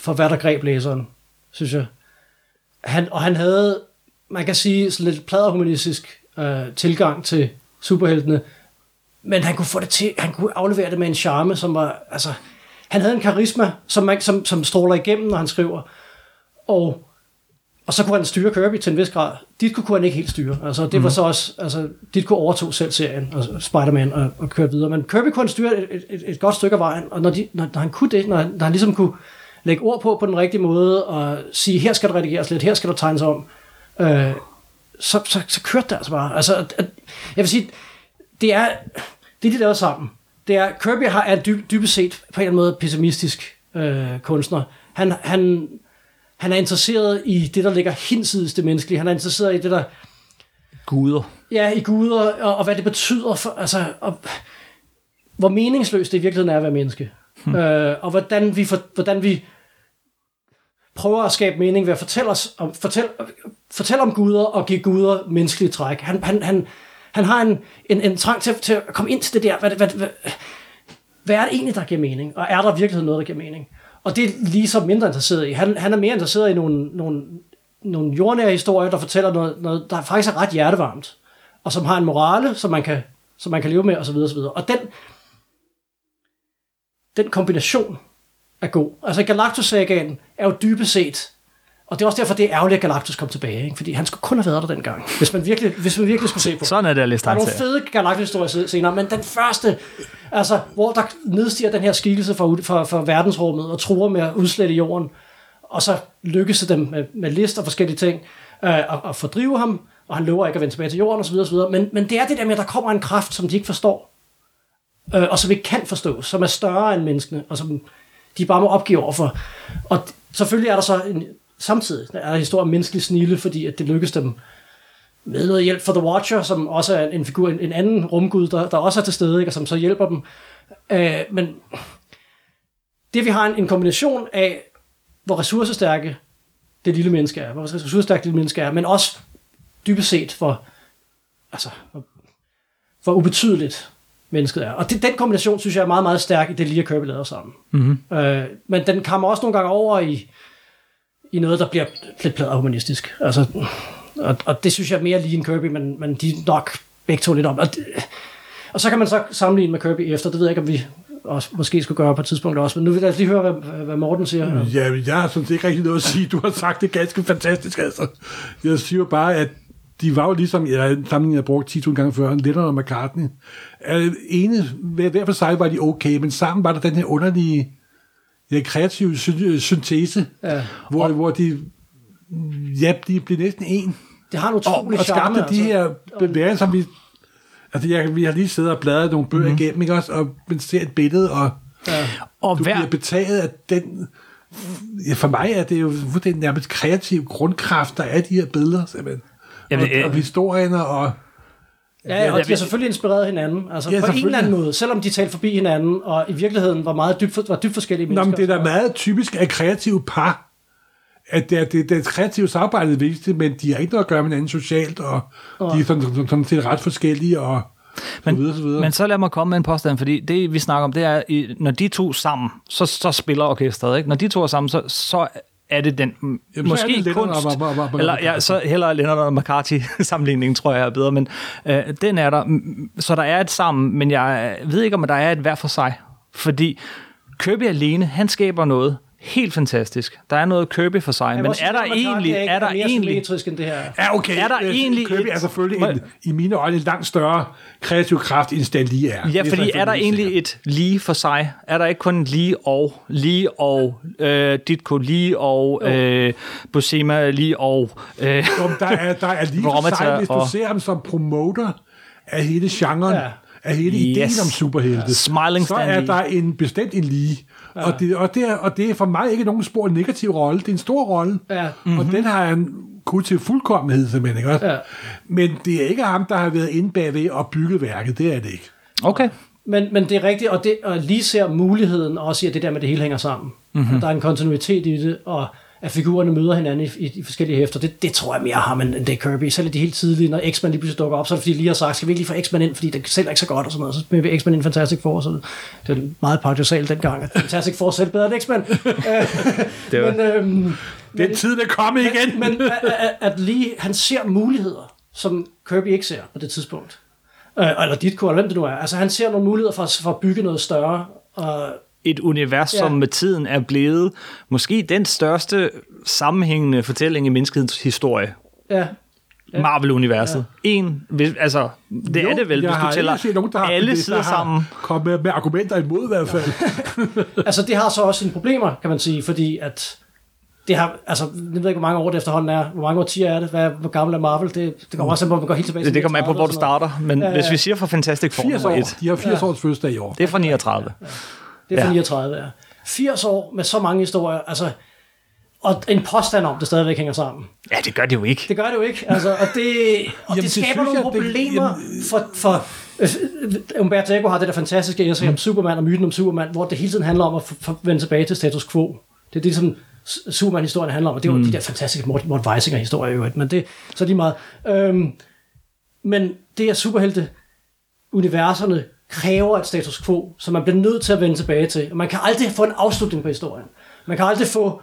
for hvad der greb læseren, synes jeg. Han, og han havde, man kan sige, sådan lidt pladerhumanistisk øh, tilgang til superheltene, men han kunne få det til, han kunne aflevere det med en charme, som var, altså, han havde en karisma, som, man, som, som stråler igennem, når han skriver, og og så kunne han styre Kirby til en vis grad. Dit kunne han ikke helt styre. Altså, det var så også, altså, dit kunne overtog selv serien, og Spider-Man, og, og køre videre. Men Kirby kunne han styre et, et, et godt stykke af vejen, og når, de, når, når han kunne det, når, han- når han ligesom kunne lægge ord på på den rigtige måde, og sige, her skal der redigeres lidt, her skal der tegnes om, øh, så, så, så kørte det altså bare. Altså, at, jeg vil sige, det er, det de lavede sammen, det er, Kirby har, er dyb, dybest set på en eller anden måde pessimistisk øh, kunstner. Han, han, han er interesseret i det, der ligger hinsides det menneskelige. Han er interesseret i det, der Guder. ja, i guder, og, og hvad det betyder for, altså, og, hvor meningsløst det i virkeligheden er at være menneske. Hmm. Øh, og hvordan vi, for, hvordan vi prøver at skabe mening ved at fortælle, os om, fortælle, fortælle om guder og give guder menneskelige træk. Han, han, han, han har en, en, en trang til, til at komme ind til det der, hvad, hvad, hvad, hvad er det egentlig, der giver mening? Og er der virkelig noget, der giver mening? Og det er lige så mindre interesseret i. Han, han er mere interesseret i nogle, nogle, nogle jordnære historier, der fortæller noget, noget, der faktisk er ret hjertevarmt, og som har en morale, som man kan, som man kan leve med, osv. osv. Og den, den kombination er god. Altså Galactus-sagaen er jo dybest set, og det er også derfor, det er ærgerligt, at Galactus kom tilbage, ikke? fordi han skulle kun have været der dengang, hvis man virkelig, hvis man virkelig skulle se på. Sådan er det læse Der er nogle fede Galactus-historier senere, men den første, altså, hvor der nedstiger den her skikkelse fra, ud- fra, fra verdensrummet og truer med at udslette jorden, og så lykkes det dem med, med list og forskellige ting øh, at, at fordrive ham, og han lover ikke at vende tilbage til jorden osv. osv. Men, men det er det der med, at der kommer en kraft, som de ikke forstår, øh, og som ikke kan forstå, som er større end menneskene, og som de bare må opgive overfor. Og selvfølgelig er der så en, samtidig er der en historie om menneskelig snille, fordi at det lykkes dem med noget hjælp fra The Watcher, som også er en figur, en, en anden rumgud, der, der også er til stede, ikke, og som så hjælper dem. Øh, men det vi har en, en kombination af, hvor ressourcestærke det lille menneske er, hvor ressourcestærkt det lille menneske er, men også dybest set, hvor, altså, hvor, hvor ubetydeligt mennesket er. Og det, den kombination, synes jeg, er meget, meget stærk i det lige Kirby laver sammen. Mm-hmm. Øh, men den kommer også nogle gange over i, i noget, der bliver lidt pladet humanistisk. Altså, og, og det synes jeg er mere lige en Kirby, men, men de er nok begge to lidt om. Og, det, og så kan man så sammenligne med Kirby efter, det ved jeg ikke, om vi også, måske skulle gøre på et tidspunkt også, men nu vil jeg lige høre, hvad, hvad Morten siger. Mm, ja, jeg har sådan set ikke rigtig noget at sige. Du har sagt det ganske fantastisk, altså. Jeg siger bare, at de var jo ligesom, ja, en jeg brugt 10.000 gange før, Lennon og McCartney. Altså, ene, hver for sig var de okay, men sammen var der den her underlige ja, kreative sy- syntese, Ja. hvor, hvor de, ja, de blev næsten en. Det har en Og, utrolig og skabte charme. de her bevægelser, som vi... Altså, jeg, vi har lige siddet og bladret nogle bøger mm-hmm. igennem, ikke også? Og man ser et billede, og Og du hver, bliver betaget af den... Ja, for mig er det jo det nærmest kreativ grundkraft, der er de her billeder, simpelthen. Jamen, og, øh, og historierne, og... Ja, og de har selvfølgelig inspireret hinanden, altså Ja, på en eller anden måde, selvom de talte forbi hinanden, og i virkeligheden var meget dybt, for- var dybt forskellige Nå, mennesker. men det er da meget typisk af kreative par, at det er det, det kreative samarbejde er vigtigt, men de har ikke noget at gøre med hinanden socialt, og de er sådan, sådan, sådan set ret forskellige, og så videre, så videre. Men så lad mig komme med en påstand, fordi det, vi snakker om, det er, når de to sammen, så, så spiller orkestret, ikke? Når de to er sammen, så, så er det den, Jamen, måske det kunst, og- og- og- eller ja, så heller Lennon og McCarthy sammenligningen, tror jeg er bedre, men øh, den er der, så der er et sammen, men jeg ved ikke, om der er et hver for sig, fordi Kirby alene, han skaber noget helt fantastisk. Der er noget Kirby for sig, vil men er der egentlig, ikke er der mere egentlig, symmetrisk end det her. Ja, okay. Er der Øh, egentlig Kirby et- er selvfølgelig en, i mine øjne en langt større kreativ kraft, end Stan Lee er. Ja, fordi er der egentlig et lige for sig? Er der ikke kun lige og, lige og, øh, Ditko lige og, øh, Buscema lige og, øh, Jo, der er, der er lige for sig, hvis du og- ser ham som promoter af hele genren, Ja. ja. af hele Yes. ideen om superhelte, Smiling så er der en bestemt en lige. Ja. Og, det, og, det er, og det er for mig ikke nogen spor negativ rolle. Det er en stor rolle. Ja. Mm-hmm. Og den har han kun til fuldkommenhed, simpelthen. Ikke? også? Ja. Men det er ikke ham, der har været inde bagved og bygget værket. Det er det ikke. okay. Men, men det er rigtigt, og, det, og lige ser muligheden også i, at det der med, det hele hænger sammen. Mm-hmm. Der er en kontinuitet i det, og at figurerne møder hinanden i, i, i forskellige hæfter. Det, det tror jeg mere har, end det er Kirby. Selv de helt tidlige, når X-Men lige pludselig dukker op, så er det fordi, de lige har sagt, skal vi ikke lige få X-Men ind, fordi det sælger ikke så godt og sådan noget. Så smider vi X-Men ind Fantastic Four. Så det er meget paradoxalt dengang, at Fantastic Four selv bedre end X-Men. [laughs] Det var, men, øhm, Den tid er kommet igen. men at, at, lige, han ser muligheder, som Kirby ikke ser på det tidspunkt. Øh, eller Ditko, eller hvem det nu er. Altså han ser nogle muligheder for, for at bygge noget større. Og, et univers, Ja. som med tiden er blevet måske den største sammenhængende fortælling i menneskets historie. ja, Marvel-universet. En, hvis, altså, det Jo, er det vel, hvis har du tæller set nogen, der har, alle der sider har sammen. kommet med, med argumenter imod i hvert fald. [laughs] altså det har så også sine problemer, kan man sige, fordi at det har, altså, jeg ved ikke, hvor mange år det efterhånden er. Hvor mange årtier er det? Hvad, hvor gammel er Marvel? Det, det kommer også an på, at man går helt tilbage til Det, det kommer an på, 39 hvor du starter. Men Ja, ja. hvis vi siger fra Fantastic Four 80 nummer år. et, De har 80 års fødselsdag i år. det er fra 39. Det er fra Ja. 39, ja. 80 år med så mange historier, altså, og en påstand om, det stadigvæk hænger sammen. Ja, det gør det jo ikke. Det gør det jo ikke. Altså, og det, og Jamen, det det skaber synes nogle jeg, det- problemer jamen- for... for øh, Umberto Eco har det der fantastiske essay om Superman og myten om Superman, hvor det hele tiden handler om at f- f- vende tilbage til status quo. Det er det, som Superman-historien handler om, og det var mm. de der fantastiske Mort, Mort Weisinger-historier i øvrigt, men det, så er de meget. Øhm, men det er superhelte universerne kræver et status quo, som man bliver nødt til at vende tilbage til. Og man kan aldrig få en afslutning på historien. Man kan aldrig få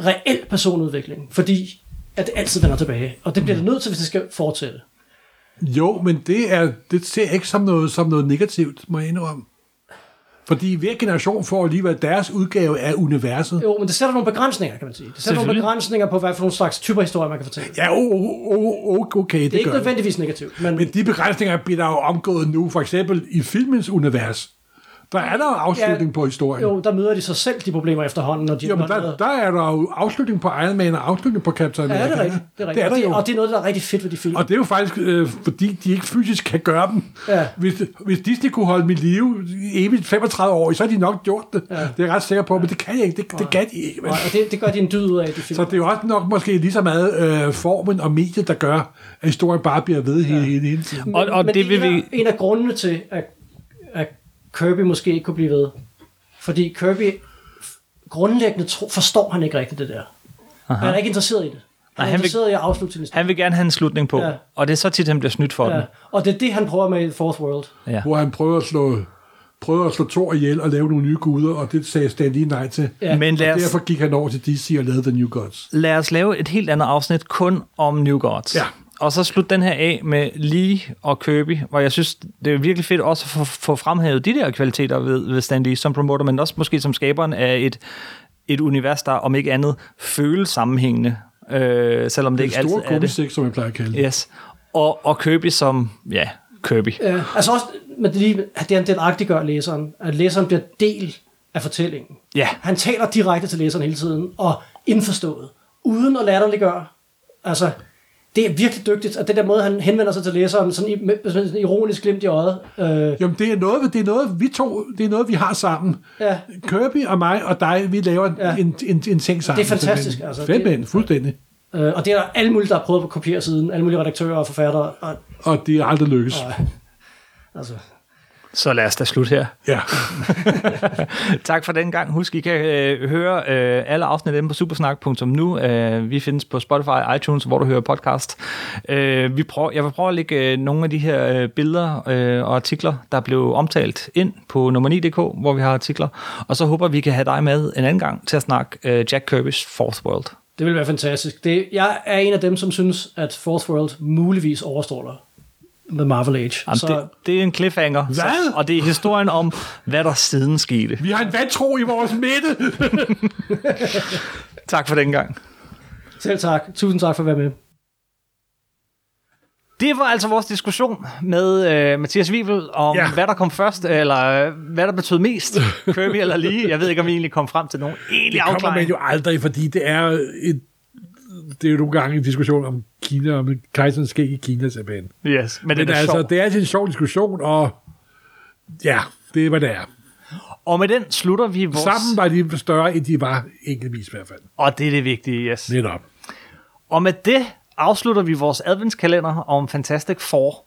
reel personudvikling, fordi at det altid vender tilbage. Og det bliver det nødt til, hvis det skal fortsætte. Jo, men det, er, det ser jeg ikke som noget, som noget negativt, må jeg indrømme. Fordi hver generation får alligevel deres udgave af universet. Jo, men det sætter nogle begrænsninger, kan man sige. Det sætter nogle begrænsninger på, hvad for nogle slags typer historier, man kan fortælle. Det Ja, oh, oh, oh, okay, det, er ikke gør det. nødvendigvis negativt, men, Men de begrænsninger bliver der jo omgået nu, for eksempel i filmens univers. Der er der jo afslutning Ja, på historien. Jo, der møder de sig selv de problemer efterhånden, når de Jo, men der, der er der jo afslutning på Iron Man og afslutning på Captain Ja, America. det er rigtigt. Det er rigtigt. Det er der og, jo. det, og det er noget, der er rigtig fedt ved de film. Og det er jo faktisk, øh, fordi de ikke fysisk kan gøre dem. Ja. Hvis, hvis Disney kunne holde mit liv evigt 35 år, så har de nok gjort det. Ja. Det er jeg ret sikker på, men det kan jeg ikke. Det, det kan de ikke. Men. og det, det gør de en dyd ud af, de film. Så det er jo også nok måske lige så meget øh, formen og mediet, der gør, at historien bare bliver ved hele, hele, hele tiden. Og, og Men det vil en, vi... af, en af grundene til, at, at Kirby måske ikke kunne blive ved, fordi Kirby grundlæggende tro, forstår han ikke rigtigt det der. Aha. Han er ikke interesseret i det. Han Nej, er han vil- interesseret i at afslutte sin. Han vil gerne have en slutning på, Ja. og det er så tit, han bliver snydt for ja. Den. Og det er det, han prøver med i Fourth World. Ja. Hvor han prøver at slå prøver at slå Thor ihjel og lave nogle nye guder, og det sagde Stan lige nej til. Ja. Men lad Og os, derfor gik han over til DC og lavede The New Gods. lad os lave et helt andet afsnit kun om New Gods. Ja. Og så slut den her af med Lee og Kirby, hvor jeg synes, det er virkelig fedt også at få, få fremhævet de der kvaliteter ved, ved Stan Lee som promoter, men også måske som skaberen af et, et univers, der om ikke andet føles sammenhængende, øh, selvom det Det ikke er altid store er det. komisik, som jeg plejer at kalde det. Yes. Og, og Kirby som, ja, Kirby. Ja. Altså også, men det, lige, at det, den agtiggør læseren, at læseren bliver del af fortællingen. Ja. Han taler direkte til læseren hele tiden, og indforstået, uden at latterliggøre. Altså, det er virkelig dygtigt, at den der måde, han henvender sig til læseren, sådan, i, med sådan en ironisk glimt i øjet. Øh, Jamen, det er, noget, det er noget, vi to, det er noget, vi har sammen. Ja. Kirby og mig og dig, vi laver en, Ja. en, en, en ting sammen. Det er fantastisk, simpelthen. altså. Fedt, Det- fuldstændig. øh, og det er der alle mulige, der har prøvet på at kopiere siden. Alle mulige redaktører og forfattere. Og, Og det er aldrig lykkes. og, altså, Så lad os da slutte her. Ja. [laughs] tak for den gang. Husk, I kan øh, høre øh, alle afsnit inde på supersnak.nu. Øh, vi findes på Spotify, iTunes, hvor du hører podcast. Øh, vi prøver, jeg vil prøve at lægge øh, nogle af de her øh, billeder øh, og artikler, der blev omtalt ind på nummer 9.dk, hvor vi har artikler. Og så håber vi kan have dig med en anden gang til at snakke øh, Jack Kirby's Fourth World. det vil være fantastisk. Det, jeg er en af dem, som synes, at Fourth World muligvis overstråler The Marvel Age. Jamen, så, det, det er en cliffhanger. Hvad? Så, og det er historien om, hvad der siden skete. Vi har en vantro i vores midte. [laughs] Tak for den gang. selv tak. Tusind tak for at være med. Det var altså vores diskussion med øh, Mathias Wivel om, ja. Hvad der kom først, eller øh, hvad der betød mest, [laughs] Kirby eller lige. Jeg ved ikke, om vi egentlig kom frem til nogen egentlig Det kommer man afklaring. jo aldrig, fordi det er et, det er jo nogle gange en diskussion om Kina, om kejserens skæg i Kina simpelthen. Yes, men, Men det er altså, sjovt. det er altid en sjov diskussion, og ja, det er, hvad det er. Og med den slutter vi vores... Sammen var de større, end de var enkeltvis i hvert fald. Og det er det vigtige, yes. Netop. Og med det afslutter vi vores adventskalender om Fantastic Four.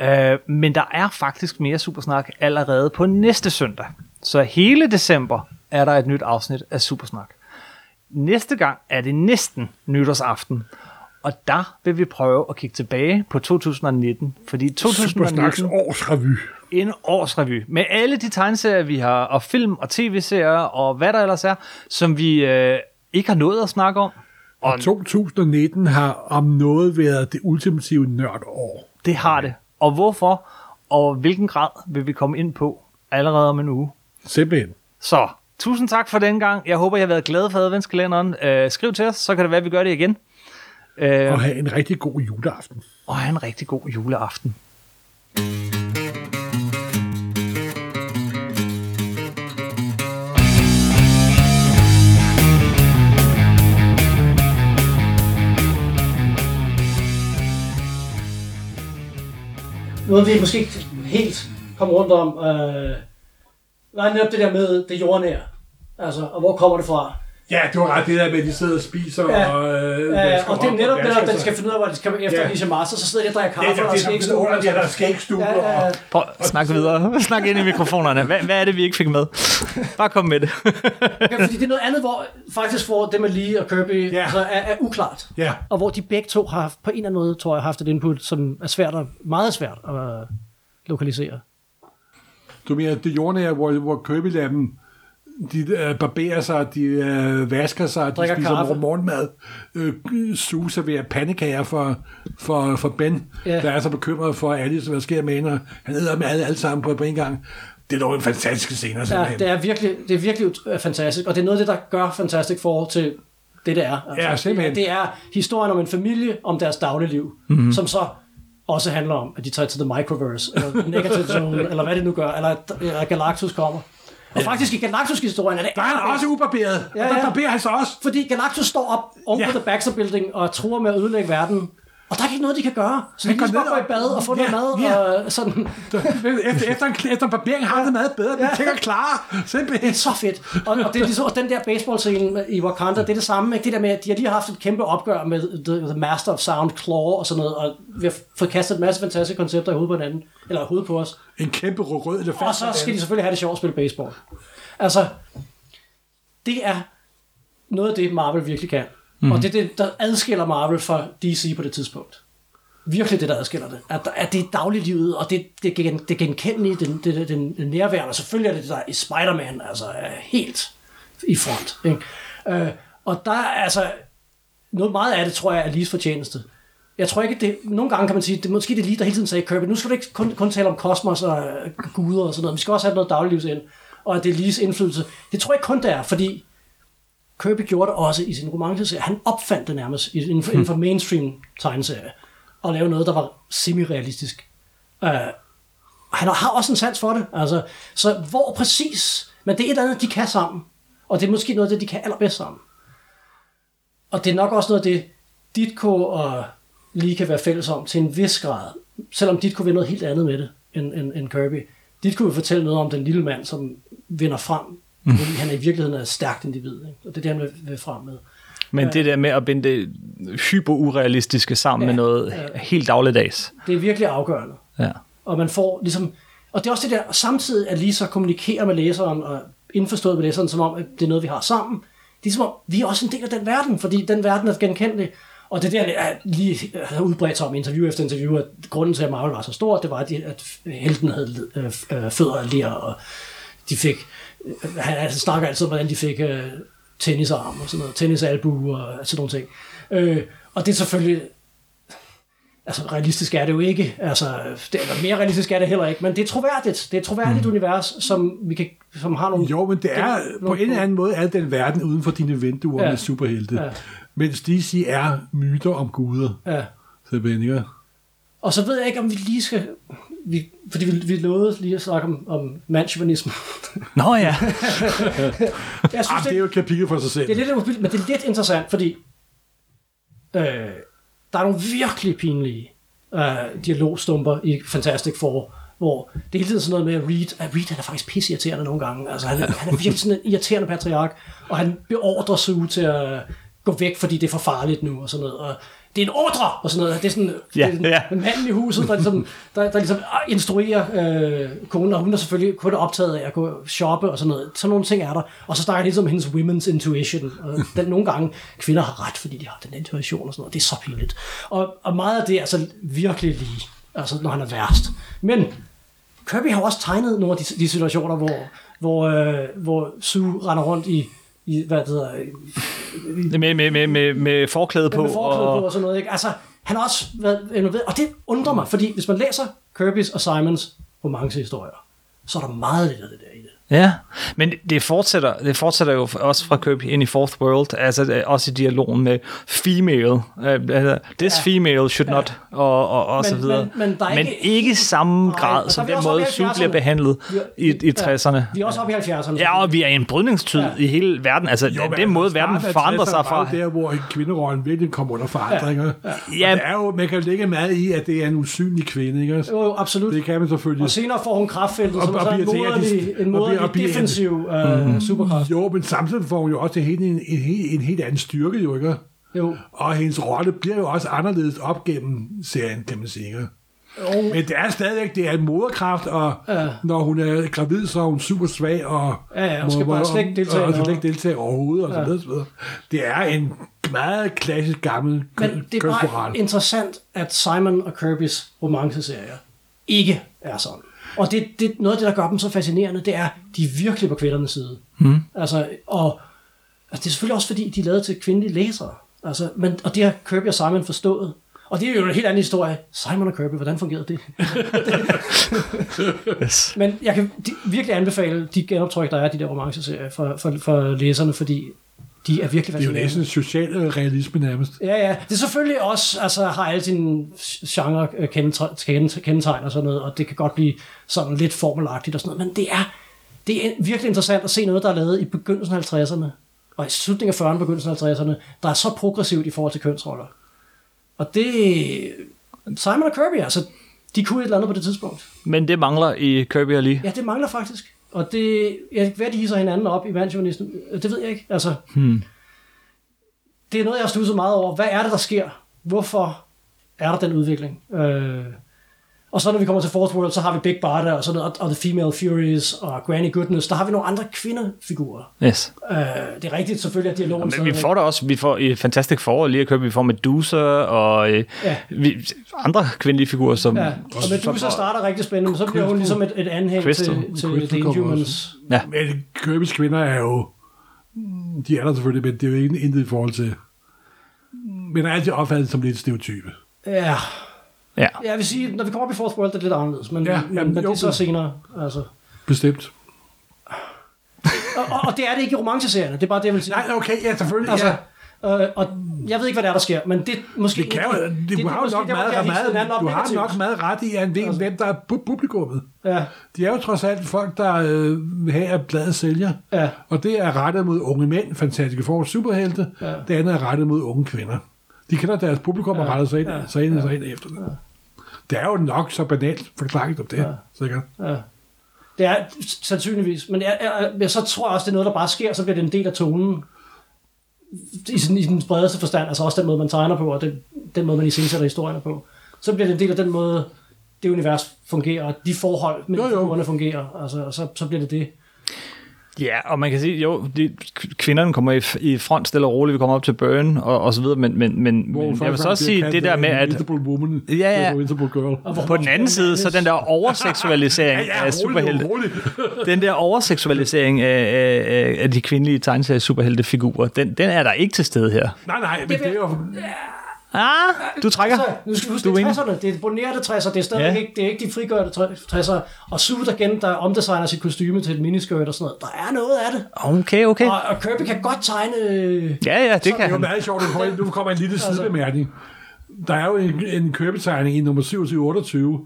Øh, men der er faktisk mere Supersnak allerede på næste søndag. Så hele december er der et nyt afsnit af Supersnak. Næste gang er det næsten nytårsaften. Og der vil vi prøve at kigge tilbage på 2019. Fordi Supersnaks 2019 årsrevy. en årsrevy med alle de tegneserier, vi har, og film og tv-serier, og hvad der ellers er, som vi øh, ikke har nået at snakke om. Og 2019 har om noget været det ultimative nørdår. Det har det. Og hvorfor, og hvilken grad vil vi komme ind på allerede om en uge. Simpelthen. Så tusind tak for den gang. Jeg håber, I har været glade for adventskalenderen. Øh, skriv til os, så kan det være, at vi gør det igen. Øh, Og have en rigtig god juleaften. og have en rigtig god juleaften. Noget, vi måske ikke helt kom rundt om, øh, var netop det der med det jordnære. Altså, og hvor kommer det fra? Ja, det var ret det der med, at de sidder og spiser. Ja. Og, øh, Ja, og det er op netop vasker at den skal finde ud af, hvor de skal efter Ja. ja. Lise Master, så sidder de og drikker kaffe, er og det, der skal ikke det, der er skægstuer. Ja, ja, ja. Prøv at snakke videre. [laughs] Snak ind i mikrofonerne. Hvad, hvad er det, vi ikke fik med? Bare kom med det. Ja, fordi det er noget andet, hvor faktisk hvor det med Lee og Kirby Ja. altså, er, er uklart. Ja. Og hvor de begge to har haft, på en eller anden måde, tror jeg, haft et input, som er svært og meget svært at øh, lokalisere. Du mener, det jordnære, hvor, hvor dem, de øh, barberer sig, de øh, vasker sig, de Drikker spiser kaffe. morgenmad, øh, Sue serverer pandekager for, for, for Ben, Ja. der er så bekymret for Alice, hvad sker med hende, han æder med alle, alle sammen på, på en gang. Det er dog en fantastisk scene, Ja, det er virkelig, det er virkelig ut- fantastisk, og det er noget af det, der gør Fantastic Four til det, det er. Altså, Ja, simpelthen. Det er, det er historien om en familie, om deres dagligliv, mm-hmm. som så også handler om, at de tager til The Microverse, eller [laughs] Negative Zone, eller hvad det nu gør, eller, eller Galactus kommer. Og faktisk i Galactus-historien er det... Der er han også ubarberet, ja, Ja, og der ja. barberer han sig også. Fordi Galactus står op oven på Ja. The Baxter Building og truer med at ødelægge verden. Og der er ikke noget, de kan gøre. Så de kan går lige så ned godt gå i bad og få Ja, noget mad. ja. Og sådan. [laughs] Efter, efter, en, efter en barbering har det meget bedre. Det tænker klar. Det Simpelthen. er så fedt. Og, og, det er ligesom, og den der baseball-scene i Wakanda, det er det samme. Ikke? Det der med, at de har lige haft et kæmpe opgør med The, the Master of Sound, Claw og sådan noget. Og vi har fået kastet en masse fantastiske koncepter i hovedet på hinanden. Eller i hovedet på os. En kæmpe rød elefant. Og så skal de selvfølgelig have det sjovt at spille baseball. Altså, det er noget af det, Marvel virkelig kan. Mm. Og det er det, der adskiller Marvel fra DC på det tidspunkt. Virkelig det, der adskiller det. At, at det er dagliglivet, og det, det, gen, det genkendelige, det, det, det, det, det nærværende. Selvfølgelig er det det, der i Spider-Man altså, er helt i front. Ikke? Øh, og der er altså, noget meget af det, tror jeg, er Lees fortjeneste. Jeg tror ikke, det, nogle gange kan man sige, det måske det lige, der hele tiden sagde Kirby, nu skal du ikke kun, kun tale om kosmos og guder og sådan noget, vi skal også have noget dagliglivs ind, og at det er Lees indflydelse. Det tror jeg ikke kun det er, fordi Kirby gjorde det også i sin romanceserie. Han opfandt det nærmest inden for, inden for mainstream tegneserie, og lavede noget, der var semi-realistisk. Uh, han har også en sans for det, altså, så hvor præcis, men det er et eller andet, de kan sammen, og det er måske noget af det, de kan allerbedst sammen. Og det er nok også noget af det, Ditko og Lee kan være fælles om til en vis grad, selvom Ditko vil noget helt andet med det end, end, end Kirby. Ditko vil fortælle noget om den lille mand, som vinder frem, fordi han i virkeligheden er et stærkt individ, ikke? og det er det, han vil, frem med. Men det der med at binde det hyperurealistiske sammen Ja, med noget ja. helt dagligdags. Det er virkelig afgørende. Ja. Og man får ligesom... Og det er også det der, samtidig at lige så kommunikerer med læseren og indforstået med læseren, som om, at det er noget, vi har sammen. Det er som om, vi er også en del af den verden, fordi den verden er genkendelig. Og det der er lige har udbredt sig om interview efter interview, at grunden til, at Marvel var så stor, det var, at, helten havde øh, øh, fødder ler, og de fik... Han snakker altid om, hvordan de fik øh, tennisarm og sådan noget, tennisalbu og sådan nogle ting. Øh, og det er selvfølgelig altså realistisk er det jo ikke, altså, det, eller mere realistisk er det heller ikke, men det er troværdigt. Det er et troværdigt mm. univers, som, vi kan, som har nogle... Jo, men det er det- på en eller anden måde er den verden uden for dine vinduer Ja. med superhelte. Ja. Mens DC er myter om guder. Ja. Ikke? Og så ved jeg ikke, om vi lige skal... Vi, fordi vi, vi lovede lige at snakke om, om mandsjuvenisme. Nå ja. [laughs] jeg synes, Ah, det er jo et kapitel for sig selv. Det er lidt uvildt, men det er lidt interessant, fordi øh, der er nogle virkelig pinlige øh, dialogstumper i Fantastic Four, hvor det er hele tiden sådan noget med at Reed, at Reed han er faktisk pisseirriterende nogle gange. Altså, han, han er virkelig sådan en irriterende patriark, og han beordrer Sue til at gå væk, fordi det er for farligt nu, og sådan noget. Og det er en ordre, og sådan noget. Det er sådan, Ja, det er ja. manden i huset, der ligesom, der, der ligesom ah, instruerer øh, konen, og hun er selvfølgelig kun optaget af at gå shoppe og sådan noget. Sådan nogle ting er der. Og så snakker han ligesom om hendes women's intuition. Og den, nogle gange, kvinder har ret, fordi de har den intuition og sådan noget. Det er så pinligt. Og, og meget af det er altså virkelig lige, altså når han er værst. Men Kirby har også tegnet nogle af de, de situationer, hvor, hvor, øh, hvor Sue render rundt i, i hvad det hedder, Med, med, med, med, med forklæde på. med forklæde og, på og sådan noget. Ikke? Altså, han har også været involveret, og det undrer mig, fordi hvis man læser Kirby's og Simons romancehistorier, så er der meget lidt af det der i det. Ja, men det fortsætter, det fortsætter jo også fra Kirby ind i Fourth World, altså øh, også i dialogen med female, altså, this Ja. female should not, og, og, og Men- så videre. men- men er men ikke- ikke i samme Nej, grad, og som er den måde Sue bliver 70'erne. behandlet Vi er- i, i 60'erne. Vi er også oppe i 70'erne. Ja, og vi er i en brydningstid Ja. i hele verden. Altså, jo, den måde, verden forandrer sig fra... Det der, hvor kvinderollen virkelig kommer under forandringer. Ja. Ja. Og det er jo, man kan lægge meget i, at det er en usynlig kvinde, ikke? Jo, jo, absolut. Det kan man selvfølgelig. Og senere får hun kraftfeltet, Og- som er og sådan en og moderlig bliver- defensiv uh, superkraft. Jo, men samtidig får hun jo også en, helt- en, en, helt- en helt anden styrke, jo, ikke? Jo. Og hendes rolle bliver jo også anderledes op gennem serien, kan man sige. Jo. Men det er stadigvæk, det er en moderkraft, og Ja. når hun er gravid, så er hun super svag, og, Ja, ja, og skal bare slet ikke deltage og, og noget. slet ikke deltage overhovedet, og så Ja. videre, så videre. Det er en meget klassisk gammel Men det er bare interessant, at Simon og Kirby's romanceserier ikke er sådan. Og det, det, noget af det, der gør dem så fascinerende, det er, de er virkelig på kvindernes side. Mm. Altså, og altså, det er selvfølgelig også, fordi de er lavet til kvindelige læsere. Altså, men, og det har Kirby og Simon forstået. Og det er jo en helt anden historie. Simon og Kirby, hvordan fungerede det? [laughs] Yes. Men jeg kan virkelig anbefale de genoptryk, der er af de der romanceserier for, for, for læserne, fordi de er virkelig Det er jo fascinerende. næsten social realisme nærmest. Ja, ja. Det er selvfølgelig også, altså har alle sine genre øh, kendetegn og sådan noget, og det kan godt blive sådan lidt formelagtigt og sådan noget, men det er, det er virkelig interessant at se noget, der er lavet i begyndelsen af 50'erne, og i slutningen af 40'erne, begyndelsen af 50'erne, der er så progressivt i forhold til kønsroller. Og det... Simon og Kirby, altså, de kunne et eller andet på det tidspunkt. Men det mangler i Kirby og Lee. Ja, det mangler faktisk. Og det, ja, hvad de hisser hinanden op i mandsjournalisten, det ved jeg ikke. Altså, hmm. Det er noget, jeg har studset meget over. Hvad er det, der sker? Hvorfor er der den udvikling? Øh, og så når vi kommer til Fourth World, så har vi Big Barda og, sådan noget, og The Female Furies og Granny Goodness. Der har vi nogle andre kvindefigurer. Yes. Øh, det er rigtigt selvfølgelig, at dialogen Men vi får da også, vi får i Fantastic Four lige at købe, vi får Medusa og øh, Ja. vi, andre kvindelige figurer, som... Ja, og Medusa starter rigtig spændende, men så bliver hun ligesom et, et anhæng Crystal. til, til Crystal The Inhumans. Ja. Men Kirby's kvinder er jo... De er der selvfølgelig, men det er jo ikke intet i forhold til... Men er altid opfattet som lidt stereotype. Ja, ja. jeg vil sige, når vi kommer op i Fourth World, det er lidt anderledes, men, Ja, ja, jamen, men, men det jo, er så senere. Altså. Bestemt. Og, og, og, det er det ikke i romanceserierne, det er bare det, jeg vil sige. Nej, okay, ja, selvfølgelig. Altså, ja. øh, og jeg ved ikke, hvad der er, der sker, men det måske... Det kan jo, det, du har jo måske nok meget, meget, du har nok meget ret i, at ved, hvem der er pu- publikummet. Ja, De er jo trods alt folk, der øh, vil have, at bladet sælger. ja, Og det er rettet mod unge mænd, fantastiske for superhelte. Ja. Det andet er rettet mod unge kvinder. De kender deres publikum og Ja. retter sig ind, Ja. sig ind, sig ind efter det. Det er jo nok så banalt forklaret om det, Ja. sikkert. ja. Det er sandsynligvis, men jeg, jeg, jeg, så tror jeg også, det er noget, der bare sker, så bliver det en del af tonen. I, I den bredeste forstand, altså også den måde, man tegner på, og den, den måde, man iscenesætter historierne på. Så bliver det en del af den måde, det univers fungerer, og de forhold mellem figurerne fungerer, altså, og så, så bliver det det. Ja, og man kan sige, jo, de, kvinderne kommer i, i front stille og roligt, vi kommer op til Burn og, og så videre, men, men, men, men jeg vil så også sige, det der med, at Woman, Ja, ja. Girl. Og på den anden side, så den der overseksualisering af superhelte, [laughs] den der overseksualisering af, af, af de kvindelige tegneserie superheltefigurer, den, den er der ikke til stede her. Nej, nej, men det er jo... Ah, du trækker. Så, nu skal vi huske, Du det er er enig? 60'erne, det er bonerede 60'er, det er stadig Ja. ikke, det er ikke de frigørte 60'er. Og Suit igen, der omdesigner sit kostyme til et miniskirt og sådan noget. Der er noget af det. Okay, okay. Og, og Kirby kan godt tegne... øh, Ja, ja, det kan Det er jo han. meget sjovt, nu kommer, nu kommer en lille sidebemærkning. Der er jo en, en Kirby-tegning i nummer 2728.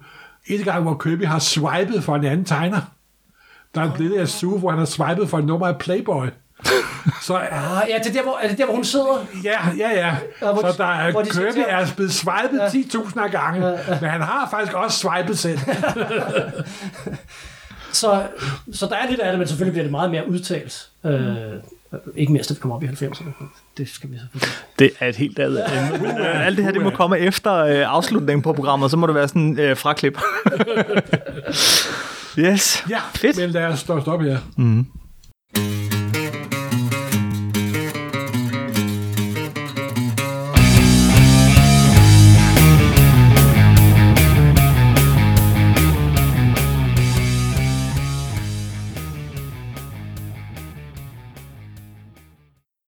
En gang, hvor Kirby har swipet for en anden tegner. Der er et billede af Sue, hvor han har swipet for et nummer af Playboy. [laughs] Så Ah, ja, det er der, hvor, er det der, hvor hun sidder? ja, ja, ja. Ja, hvor Så de- der er, hvor de Kirby siger- er blevet swipet 10.000 gange, men han har faktisk også swipet selv. [laughs] Så, så der er lidt af det, men selvfølgelig bliver det meget mere udtalt. Øh, ikke mere, da vi kommer op i 90'erne. Det skal vi selvfølgelig. Det er et helt andet emne. Men, øh, alt det her, det må komme efter øh, afslutningen på programmet, så må det være sådan øh, fraklip. [laughs] yes. Ja, Fedt. men lad os stoppe her.